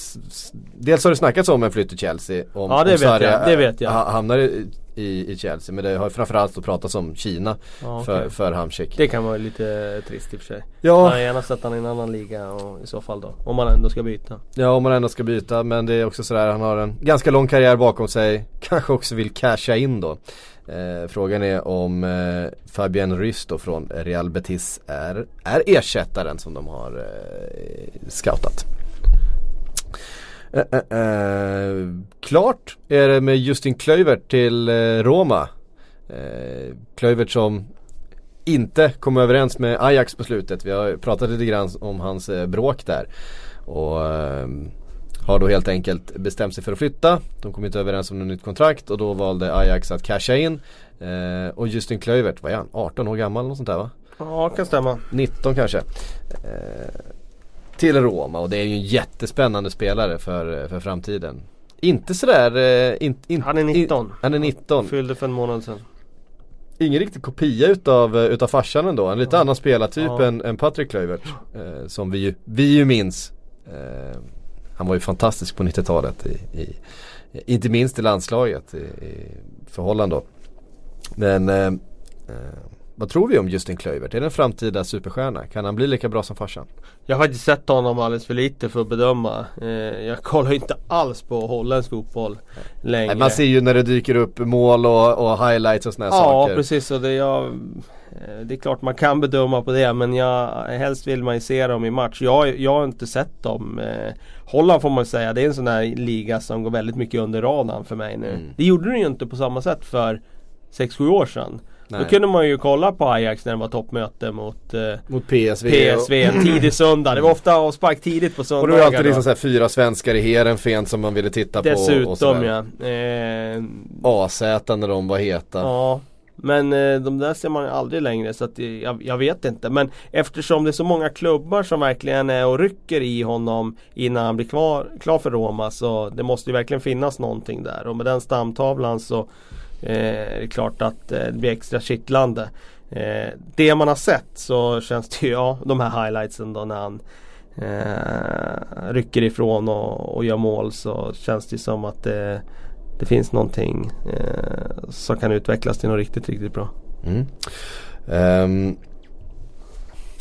dels har det snackats om en flytt till Chelsea. Om, Ja, det om vet jag, det vet jag. ha- Hamnar i, i, Chelsea men det har framförallt då pratats om Kina Ja, för, okej. för Hamsik. Det kan vara lite trist i och för sig. Ja. Man gärna sätta han i en annan liga och i så fall då. Om man ändå ska byta. Ja om man ändå ska byta men det är också sådär han har en ganska lång karriär bakom sig. Kanske också vill casha in då. Eh, frågan är om eh, Fabian Ruiz då från Real Betis är, är ersättaren som de har eh, scoutat. Eh, eh, eh klart är det med Justin Klövert till eh, Roma. Eh, Klövert som inte kom överens med Ajax på slutet. Vi har pratat lite grann om hans eh, bråk där. Och eh, har då helt enkelt bestämt sig för att flytta. De kom inte överens om något nytt kontrakt och då valde Ajax att casha in. Eh, och Justin Kluivert, vad är han? 18 år gammal eller sånt där va? Ja, kan stämma. 19 kanske. Eh, till Roma och det är ju en jättespännande spelare för, för framtiden. Inte sådär... Eh, in, in, Han är 19. In, han är 19. Fyllde för en månad sedan. Ingen riktig kopia utav, eh, utav farsan ändå. En lite annan spelartyp Ja. än, än Patrik Kluivert. Eh, som vi ju, vi ju minns. Eh, han var ju fantastisk på 90-talet. I, i, inte minst i landslaget i, i för Holland då. Men eh, eh, vad tror vi om Justin Kluivert? Är det en framtida superstjärna? Kan han bli lika bra som farsan? Jag har faktiskt sett honom alldeles för lite för att bedöma. Eh, jag kollar inte alls på holländsk fotboll längre. Nej, man ser ju när det dyker upp mål och, och highlights och såna här Ja saker. precis och det, jag, eh, det är klart man kan bedöma på det men jag, helst vill man ju se dem i match. Jag, jag har inte sett dem. Eh, Holland får man säga, det är en sån här liga som går väldigt mycket under radarn för mig nu. Mm. Det gjorde den ju inte på samma sätt för 6-7 år sedan. Nej. Då kunde man ju kolla på Ajax när det var toppmöte mot eh, Mot PSV. PSV en tidig söndag. Det var ofta avspark tidigt på Och, och söndagar. det var alltid liksom så här fyra svenskar i Heerenveen som man ville titta på. och Dessutom ja. Eh, AZ när de var heta. Ja Men eh, de där ser man ju aldrig längre så att det- jag, jag vet inte men eftersom det är så många klubbar som verkligen är och rycker i honom innan han blir kvar, klar för Roma så det måste ju verkligen finnas någonting där och med den stamtavlan så eh, är klart att eh, det blir extra kittlande. Eh, det man har sett så känns det ju, ja de här highlightsen då när han eh, rycker ifrån och, och gör mål så känns det som att det, det finns någonting eh, som kan utvecklas till något riktigt, riktigt bra. Mm. Um,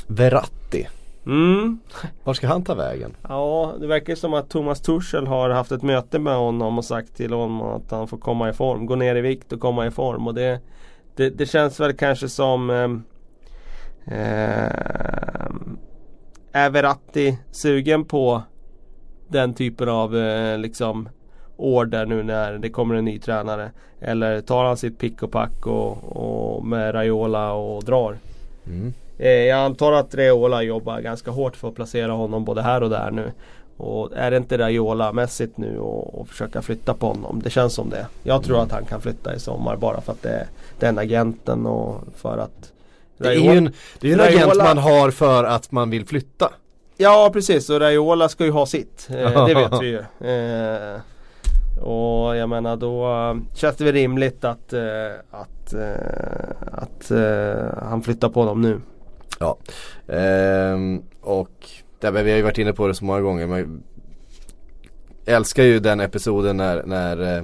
Verratti. Mm. Var ska han ta vägen? Ja, det verkar som att Thomas Tuchel har haft ett möte med honom och sagt till honom att han får komma i form. Gå ner i vikt och komma i form. Och det, det, det känns väl kanske som ehm, ehm, Är Verratti sugen på den typen av eh, liksom order nu när det kommer en ny tränare? Eller tar han sitt pick och pack och, och med Raiola och drar? Mm. Eh, jag antar att Raiola jobbar ganska hårt för att placera honom både här och där nu. Och är det inte Raiola-mässigt nu och, och försöka flytta på honom? Det känns som det. Jag tror att han kan flytta i sommar bara för att det är den agenten och för att Det är ju en, det är en Raiola- agent man har för att man vill flytta. Ja precis och Raiola ska ju ha sitt. Eh, det vet vi ju. (laughs) Eh, och jag menar då känns det väl rimligt att, eh, att, eh, att eh, han flyttar på dem nu. Ja. Ehm, och där, vi har ju varit inne på det så många gånger. Man älskar ju den episoden när, när eh,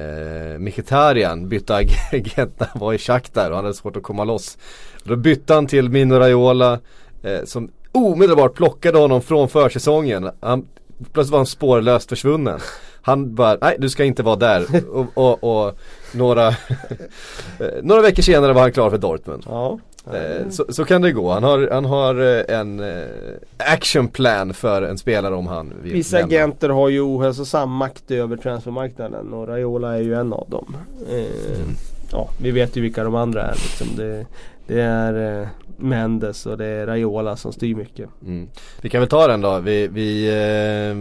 eh, Mkhitaryan bytte agent när han var i Shakhtar och han hade svårt att komma loss. Då bytte han till Mino Raiola eh, som omedelbart plockade honom från försäsongen. Han, plötsligt var han spårlöst försvunnen. Han bara, nej du ska inte vara där. och, och, och några, (laughs) eh, några veckor senare var han klar för Dortmund. Ja. Eh, så, så kan det gå. Han har, han har eh, en eh, action plan för en spelare om han vill Vissa lämna. agenter har ju ohälsosam makt över transfermarknaden och Raiola är ju en av dem. Eh, Ja, vi vet ju vilka de andra är. Liksom. Det, det är eh, Mendes och det är Raiola som styr mycket. Mm. Vi kan väl ta den då. Vi, vi eh,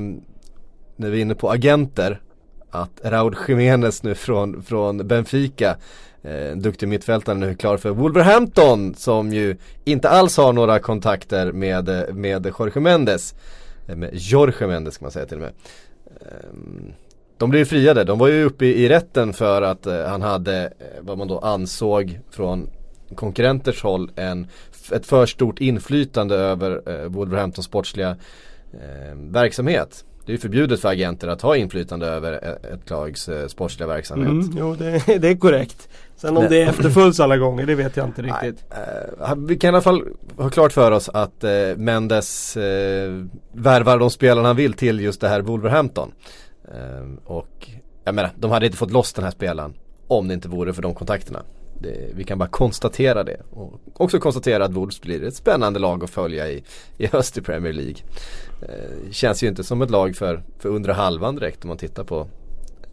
när vi är inne på agenter. Att Raúl Jiménez nu från, från Benfica eh, duktig mittfältare nu klar för Wolverhampton som ju inte alls har några kontakter med, eh, med Jorge Mendes. Eh, med Jorge Mendes kan man säga till och med. Ehm, de blev ju friade, de var ju uppe i, i rätten för att eh, han hade eh, vad man då ansåg från konkurrenters håll en, ett för stort inflytande över eh, Wolverhamptons sportsliga eh, verksamhet. Det är ju förbjudet för agenter att ha inflytande över ett, lags sportsliga verksamhet. Mm, jo, det, (laughs) det är korrekt. Sen om Nej. det efterföljs alla gånger, det vet jag inte riktigt. Eh, vi kan i alla fall ha klart för oss att eh, Mendes eh, värvar de spelarna han vill till just det här Wolverhampton. Eh, och jag menar, de hade inte fått loss den här spelaren om det inte vore för de kontakterna. Det, vi kan bara konstatera det. Och också konstatera att Wolves blir ett spännande lag att följa i, i höst i Premier League. Eh, känns ju inte som ett lag för, för undre halvan direkt om man tittar på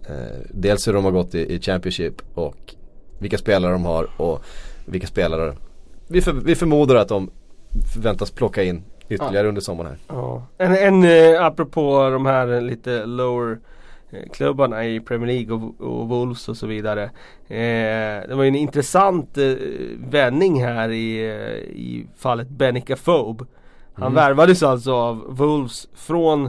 eh, dels hur de har gått i, i Championship och vilka spelare de har och vilka spelare vi, för, vi förmodar att de förväntas plocka in ytterligare under sommaren här. Ja. En, en eh, apropå de här lite lower eh, klubbarna i Premier League och, och Wolves och så vidare. Eh, det var ju en intressant eh, vändning här i, eh, i fallet Benica Fobe. Han Mm. värvades alltså av Wolves från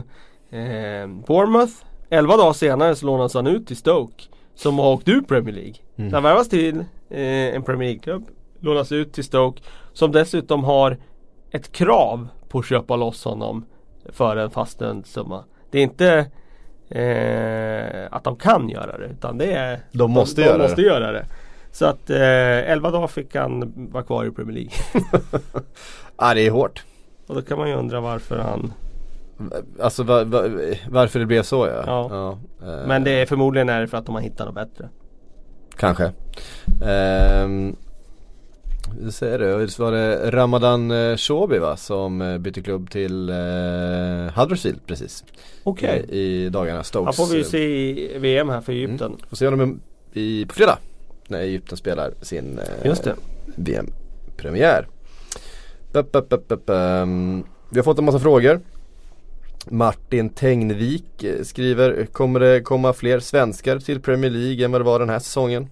eh, Bournemouth. Elva dagar senare så lånades han ut till Stoke. Som har åkt ur Premier League. Mm. Så han värvas till eh, en Premier League-klubb. Lånas ut till Stoke. Som dessutom har ett krav på att köpa loss honom för en fastställd summa. Det är inte eh, att de kan göra det utan det är De måste de, göra de måste det. göra det. Så att eh, 11 dagar fick han vara kvar i Premier League. (laughs) Ja det är hårt. Och då kan man ju undra varför han Alltså va, va, varför det blev så ja. Ja. eh, Men det är förmodligen är det för att de har hittat något bättre. Kanske. Ehm, vi säger det, visst var det Ramadan eh, Shobi va som eh, bytte klubb till eh, Huddersfield precis. Okej. I, I dagarna Han Stokes. får vi ju eh, se i VM här för Egypten. Mm. Får se honom i, på fredag. När Egypten spelar sin eh. VM-premiär. Vi har fått en massa frågor. Martin Tengnvik eh, skriver, kommer det komma fler svenskar till Premier League än vad det var den här säsongen?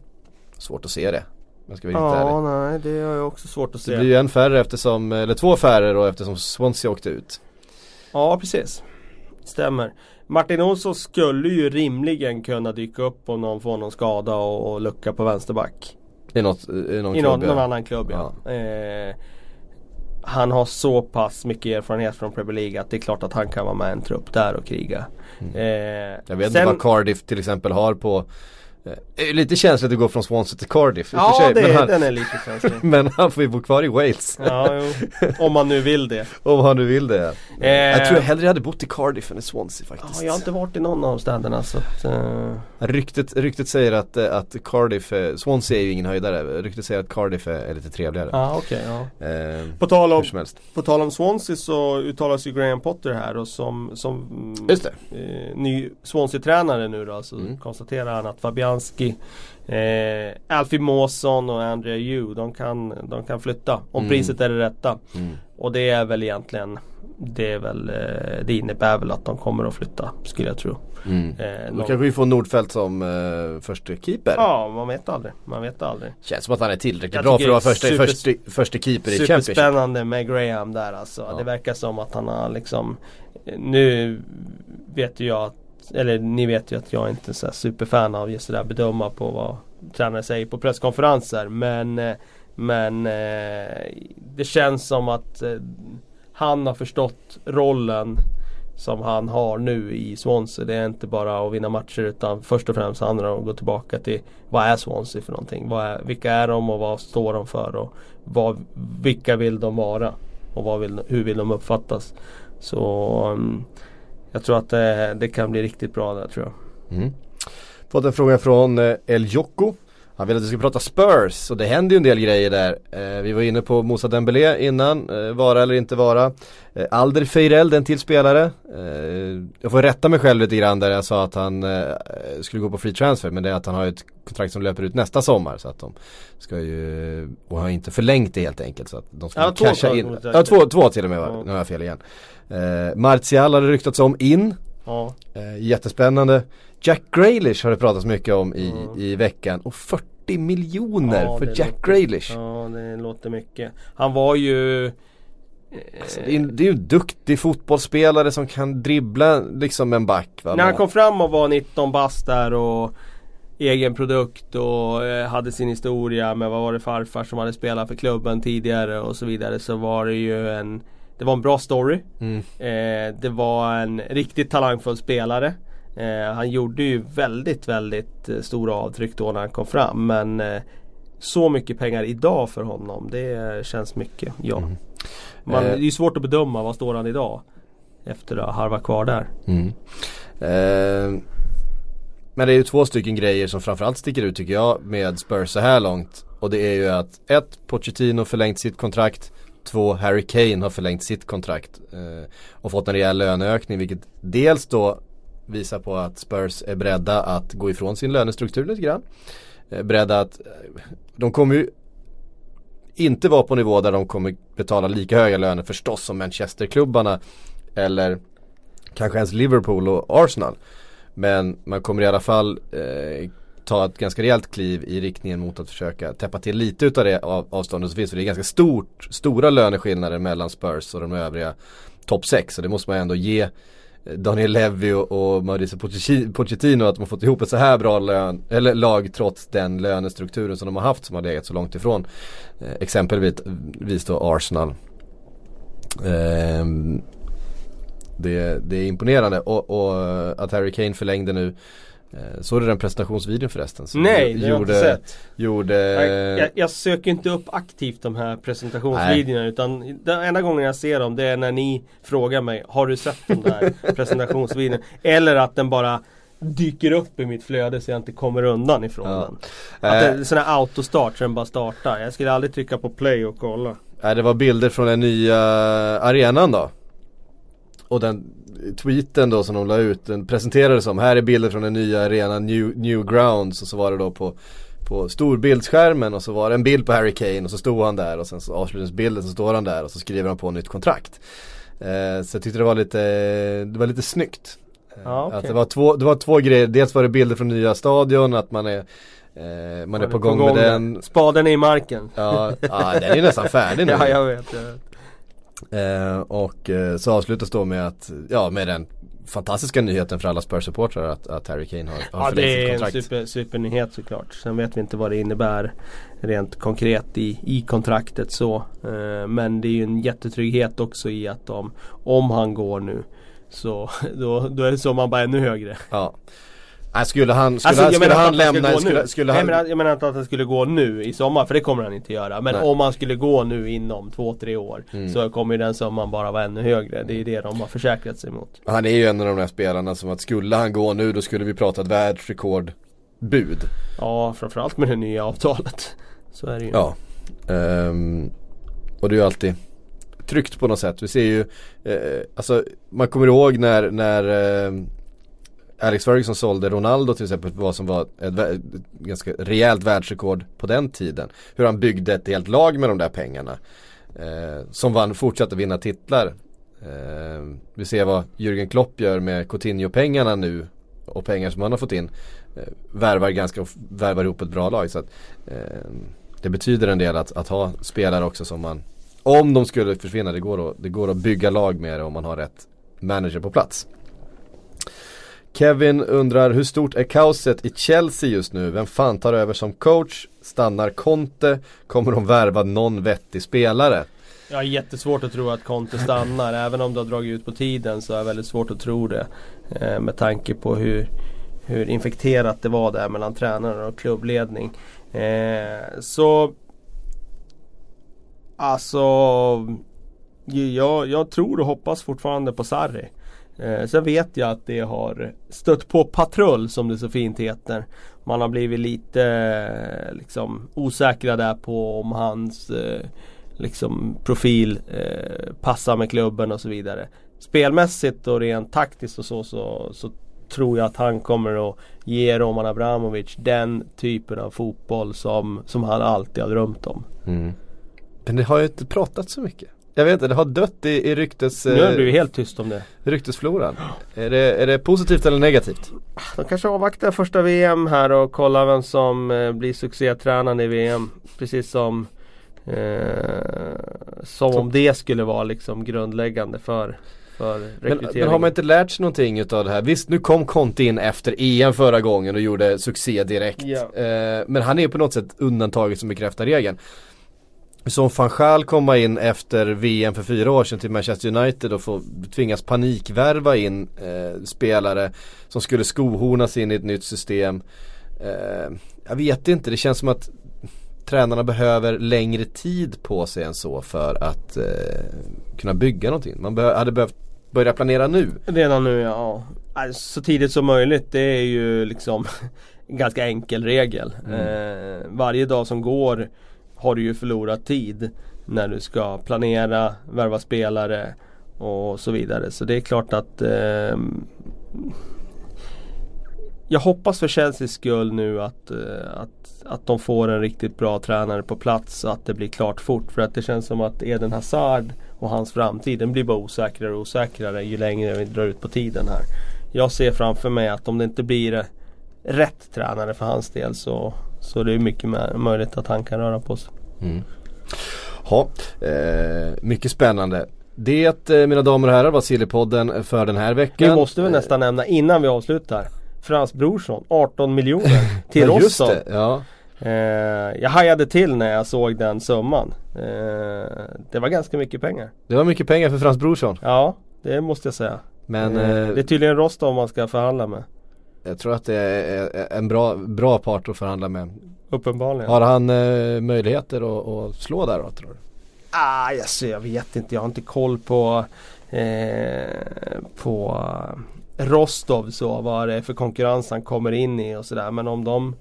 Svårt att se det. Jag ska helt Ja, ärlig. nej det har jag också svårt att Det se. blir ju en färre eftersom, eller två färre då eftersom Swansea åkte ut. Ja, precis. Stämmer. Martin Olsson skulle ju rimligen kunna dyka upp om någon får någon skada och, och lucka på vänsterback. I något, i någon I någon, klubb, ja. någon annan klubb ja. Eh, han har så pass mycket erfarenhet från Premier League att det är klart att han kan vara med i en trupp där och kriga. Eh, Mm. Jag vet inte vad Cardiff till exempel har på eh, det är Lite känsligt att gå från Swansea till Cardiff i och Ja, för sig, det, men, han, den är lite känslig. (laughs) men han får ju bo kvar i Wales ja, jo. Om man nu vill det. Om han nu vill det Eh. Jag tror jag hellre hade bott i Cardiff än i Swansea Ja, faktiskt jag har inte varit i någon av städerna så att, eh, ryktet, ryktet säger att, eh, att Cardiff, eh, Swansea är ju ingen höjdare Ryktet säger att Cardiff är, lite trevligare Ja okej ja. eh, På tal om På tal om Swansea så uttalas ju Graham Potter här och som, som Just eh, ny Swansea-tränare nu då så Mm. konstaterar han att Fabianski eh, Alfie Mawson och Andrea Yu de kan, de kan flytta om Mm. priset är det rätta. mm. Och det är väl egentligen Det är väl eh, Det innebär väl att de kommer att flytta skulle jag tro. Mm. Eh, Då kanske vi får Nordfeldt som eh, första keeper Ja man vet aldrig. Man vet aldrig. Känns som att han är tillräckligt Jag bra för att vara första, super- första, första keeper i Championship Superspännande med Graham där alltså. Ja. Det verkar som att han har liksom Nu vet ju jag att eller ni vet ju att jag inte är så här superfan av just det där bedöma på vad tränare säger på presskonferenser men eh, Men eh, Det känns som att eh, Han har förstått rollen som han har nu i Swansea. Det är inte bara att vinna matcher utan först och främst handlar det om att gå tillbaka till vad är Swansea för någonting? Vad är, vilka är de och vad står de för? Och vad, vilka vill de vara? Och vad vill, hur vill de uppfattas? Så um, jag tror att det, det kan bli riktigt bra där tror jag. Mm. Fått en fråga från eh, El Jocko. Han vill att vi ska prata Spurs och det händer ju en del grejer där. Eh, vi var inne på Moussa Dembélé innan, eh, vara eller inte vara. Eh, Alder Feirel, den till spelare. Jag får rätta mig själv lite grann där jag sa att han skulle gå på free transfer men det är att han har ett kontrakt som löper ut nästa sommar så att de ska ju, och har inte förlängt det helt enkelt så att de ska Ja, casha in. Ja, två, två till och med var Ja. nu har jag fel igen. Eh, Martial har det ryktats om in. Ja. Eh, jättespännande. Jack Grealish har det pratats mycket om i, Mm. i veckan och 40 miljoner Ja, för Jack låter- Grealish. Ja det låter mycket. Han var ju Alltså, det, är, det är ju en duktig fotbollsspelare som kan dribbla liksom en back. Va? När han kom fram och var 19 bast där och egen produkt och eh, hade sin historia med vad var det farfar som hade spelat för klubben tidigare och så vidare så var det ju en Det var en bra story. Mm. Eh, det var en riktigt talangfull spelare. Eh, han gjorde ju väldigt, väldigt eh, stora avtryck då när han kom fram men eh, Så mycket pengar idag för honom det känns mycket, ja. Man, Eh. det är ju svårt att bedöma, vad står han idag? Efter att ha harvat kvar där. Mm. Eh, men det är ju två stycken grejer som framförallt sticker ut tycker jag med Spurs så här långt. Och det är ju att ett, Pochettino förlängt sitt kontrakt. Två, Harry Kane har förlängt sitt kontrakt. Eh, och fått en rejäl löneökning vilket dels då visar på att Spurs är beredda att gå ifrån sin lönestruktur lite grann. Eh, beredda att, eh, de kommer ju inte vara på nivå där de kommer betala lika höga löner förstås som Manchesterklubbarna eller kanske ens Liverpool och Arsenal. Men man kommer i alla fall eh, ta ett ganska rejält kliv i riktningen mot att försöka täppa till lite utav det avståndet som finns. För det är ganska stort, stora löneskillnader mellan Spurs och de övriga topp 6. Så det måste man ändå ge eh, Daniel Levy och, Mauricio Pochettino att de har fått ihop ett så här bra lön, eller lag trots den lönestrukturen som de har haft som har legat så långt ifrån. Eh, exempelvis då Arsenal. Ehm, det, det är imponerande och, och att Harry Kane förlängde nu Såg du den presentationsvideon förresten? Nej, det har jag inte sett. Gjorde Jag, jag, jag söker inte upp aktivt de här presentationsvideorna utan den enda gången jag ser dem det är när ni frågar mig Har du sett de där (laughs) presentationsvideorna? Eller att den bara dyker upp i mitt flöde så jag inte kommer undan ifrån Ja. den. Att det Eh. är sån här autostart så den bara startar. Jag skulle aldrig trycka på play och kolla. Nej det var bilder från den nya arenan då Och den tweeten då som de la ut, den presenterades som Här är bilder från den nya arenan New, New Grounds och så var det då på på storbildsskärmen och så var det en bild på Harry Kane och så stod han där och sen så avslutningsbilden så står han där och så skriver han på nytt kontrakt. Eh, så jag tyckte det var lite, det var lite snyggt. Eh, Ja, okej. Att det, var två, det var två grejer, dels var det bilder från nya stadion, att man är, eh, man är på gång med den. Spaden är i marken. Ja, ja den är nästan färdig (laughs) nu. Ja, jag vet. Jag vet. Eh, och eh, så avslutas då med att, ja med den fantastiska nyheten för alla Spurs-supportrar att, att Harry Kane har, har Ja det är en super, supernyhet såklart. Sen vet vi inte vad det innebär rent konkret i, i kontraktet så. Eh, men det är ju en jättetrygghet också i att om, om han går nu så (laughs) då, då är det så man bara ännu högre. Ja. Nej, skulle han, skulle, Alltså, han, skulle han han lämna, gå skulle, skulle Nej, han jag, menar, jag menar inte att han skulle gå nu i sommar för det kommer han inte göra. Men Nej. om han skulle gå nu inom två, tre år Mm. så kommer ju den summan bara vara ännu högre. Det är ju det de har försäkrat sig mot. Han är ju en av de där spelarna som att skulle han gå nu då skulle vi prata ett världsrekordbud. Ja, framförallt med det nya avtalet. (laughs) Så är det ju. Ja. Ehm, och det är ju alltid tryggt på något sätt. Vi ser ju, eh, alltså man kommer ihåg när, när eh, Alex Ferguson sålde Ronaldo till exempel vad som var ett, ett ganska rejält världsrekord på den tiden. Hur han byggde ett helt lag med de där pengarna. Eh, som vann, fortsatte vinna titlar. Eh, vi ser vad Jürgen Klopp gör med Coutinho-pengarna nu och pengar som han har fått in. Eh, värvar ganska, värvar ihop ett bra lag. Så att, eh, det betyder en del att, att ha spelare också som man Om de skulle försvinna, det går, att, det går att bygga lag med det om man har rätt manager på plats. Kevin undrar hur stort är kaoset i Chelsea just nu? Vem fan tar över som coach? Stannar Conte? Kommer de värva någon vettig spelare? Jag har jättesvårt att tro att Conte stannar. Även om det har dragit ut på tiden så är det väldigt svårt att tro det. Eh, med tanke på hur, hur infekterat det var där mellan tränare och klubbledning. Eh, så Alltså jag, jag tror och hoppas fortfarande på Sarri. Eh, sen vet jag att det har stött på patrull som det så fint heter. Man har blivit lite eh, liksom osäkra där på om hans eh, liksom profil eh, passar med klubben och så vidare. Spelmässigt och rent taktiskt och så, så, så tror jag att han kommer att ge Roman Abramovic den typen av fotboll som, som han alltid har drömt om. Mm. Men det har ju inte pratat så mycket. Jag vet inte, det har dött i, i ryktes, Nu har det eh, blivit helt tyst om det. ryktesfloran. Är det, är det positivt eller negativt? De kanske avvaktar första VM här och kollar vem som eh, blir succétränande i VM. Precis som eh, Som om det skulle vara liksom grundläggande för, för Men, rekryteringen. men har man inte lärt sig någonting utav det här? Visst, nu kom Conte in efter EM förra gången och gjorde succé direkt. Ja. Eh, men han är på något sätt undantaget som bekräftar regeln. Som van Gaal komma in efter VM för fyra år sedan till Manchester United och få tvingas panikvärva in eh, spelare som skulle skohornas in i ett nytt system. Eh, jag vet inte, det känns som att tränarna behöver längre tid på sig än så för att eh, kunna bygga någonting. Man beh- hade behövt börja planera nu. Redan nu ja. Så tidigt som möjligt det är ju liksom (laughs) en ganska enkel regel. Eh, varje dag som går har du ju förlorat tid när du ska planera, värva spelare och så vidare. Så det är klart att eh, jag hoppas för Chelseas skull nu att, eh, att, att de får en riktigt bra tränare på plats och att det blir klart fort. För att det känns som att Eden Hazard och hans framtid den blir bara osäkrare och osäkrare ju längre vi drar ut på tiden här. Jag ser framför mig att om det inte blir eh, rätt tränare för hans del så, så är det mycket med, möjligt att han kan röra på sig. Ja, eh, mycket spännande. Det eh, mina damer och herrar var Sillypodden för den här veckan. Vi måste väl nästan nämna innan vi avslutar. Frans Brorsson, 18 miljoner (laughs) till det, ja. Eh, jag hajade till när jag såg den summan. Eh, det var ganska mycket pengar. Det var mycket pengar för Frans Brorsson. Ja, det måste jag säga. Men Eh, eh, det är tydligen Rostov man ska förhandla med. Jag tror att det är en bra, bra part att förhandla med. Uppenbarligen. Har han eh, möjligheter att, att slå där då tror du? Ah, alltså, jag vet inte, jag har inte koll på eh, på Rostov så vad det är för konkurrens han kommer in i och sådär. Men om de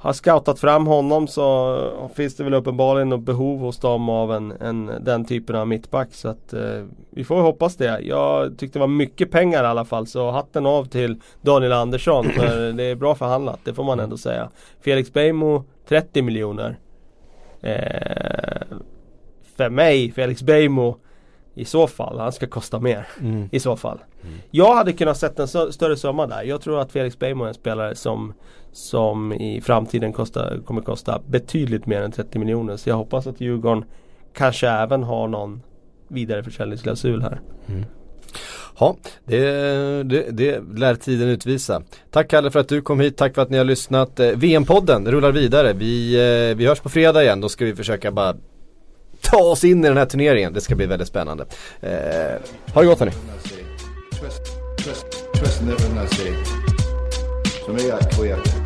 har scoutat fram honom så finns det väl uppenbarligen något behov hos dem av en, en, den typen av mittback. Så att eh, vi får hoppas det. Jag tyckte det var mycket pengar i alla fall så hatten av till Daniel Andersson. För (clears throat) det är bra förhandlat, det får man ändå säga. Felix Beijmo 30 miljoner. Eh, för mig, Felix Beijmo i så fall, han ska kosta mer. I så fall. Jag hade kunnat sätta en stö- större summa där. Jag tror att Felix Beijmo är en spelare som Som i framtiden kostar, kommer kosta betydligt mer än 30 miljoner. Så jag hoppas att Djurgården kanske även har någon vidareförsäljningsklausul här. Ja, det, det, det lär tiden utvisa. Tack Kalle för att du kom hit, tack för att ni har lyssnat. Eh, VM-podden rullar vidare. Vi, eh, vi hörs på fredag igen, då ska vi försöka bara ta oss in i den här turneringen. Det ska bli väldigt spännande. Eh, ha det gott hörni. Trust, trust, trust in everything I say. To me, that's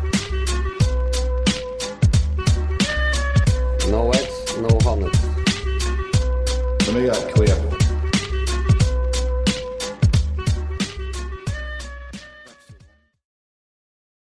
No ads, no hundred. For me, I quit.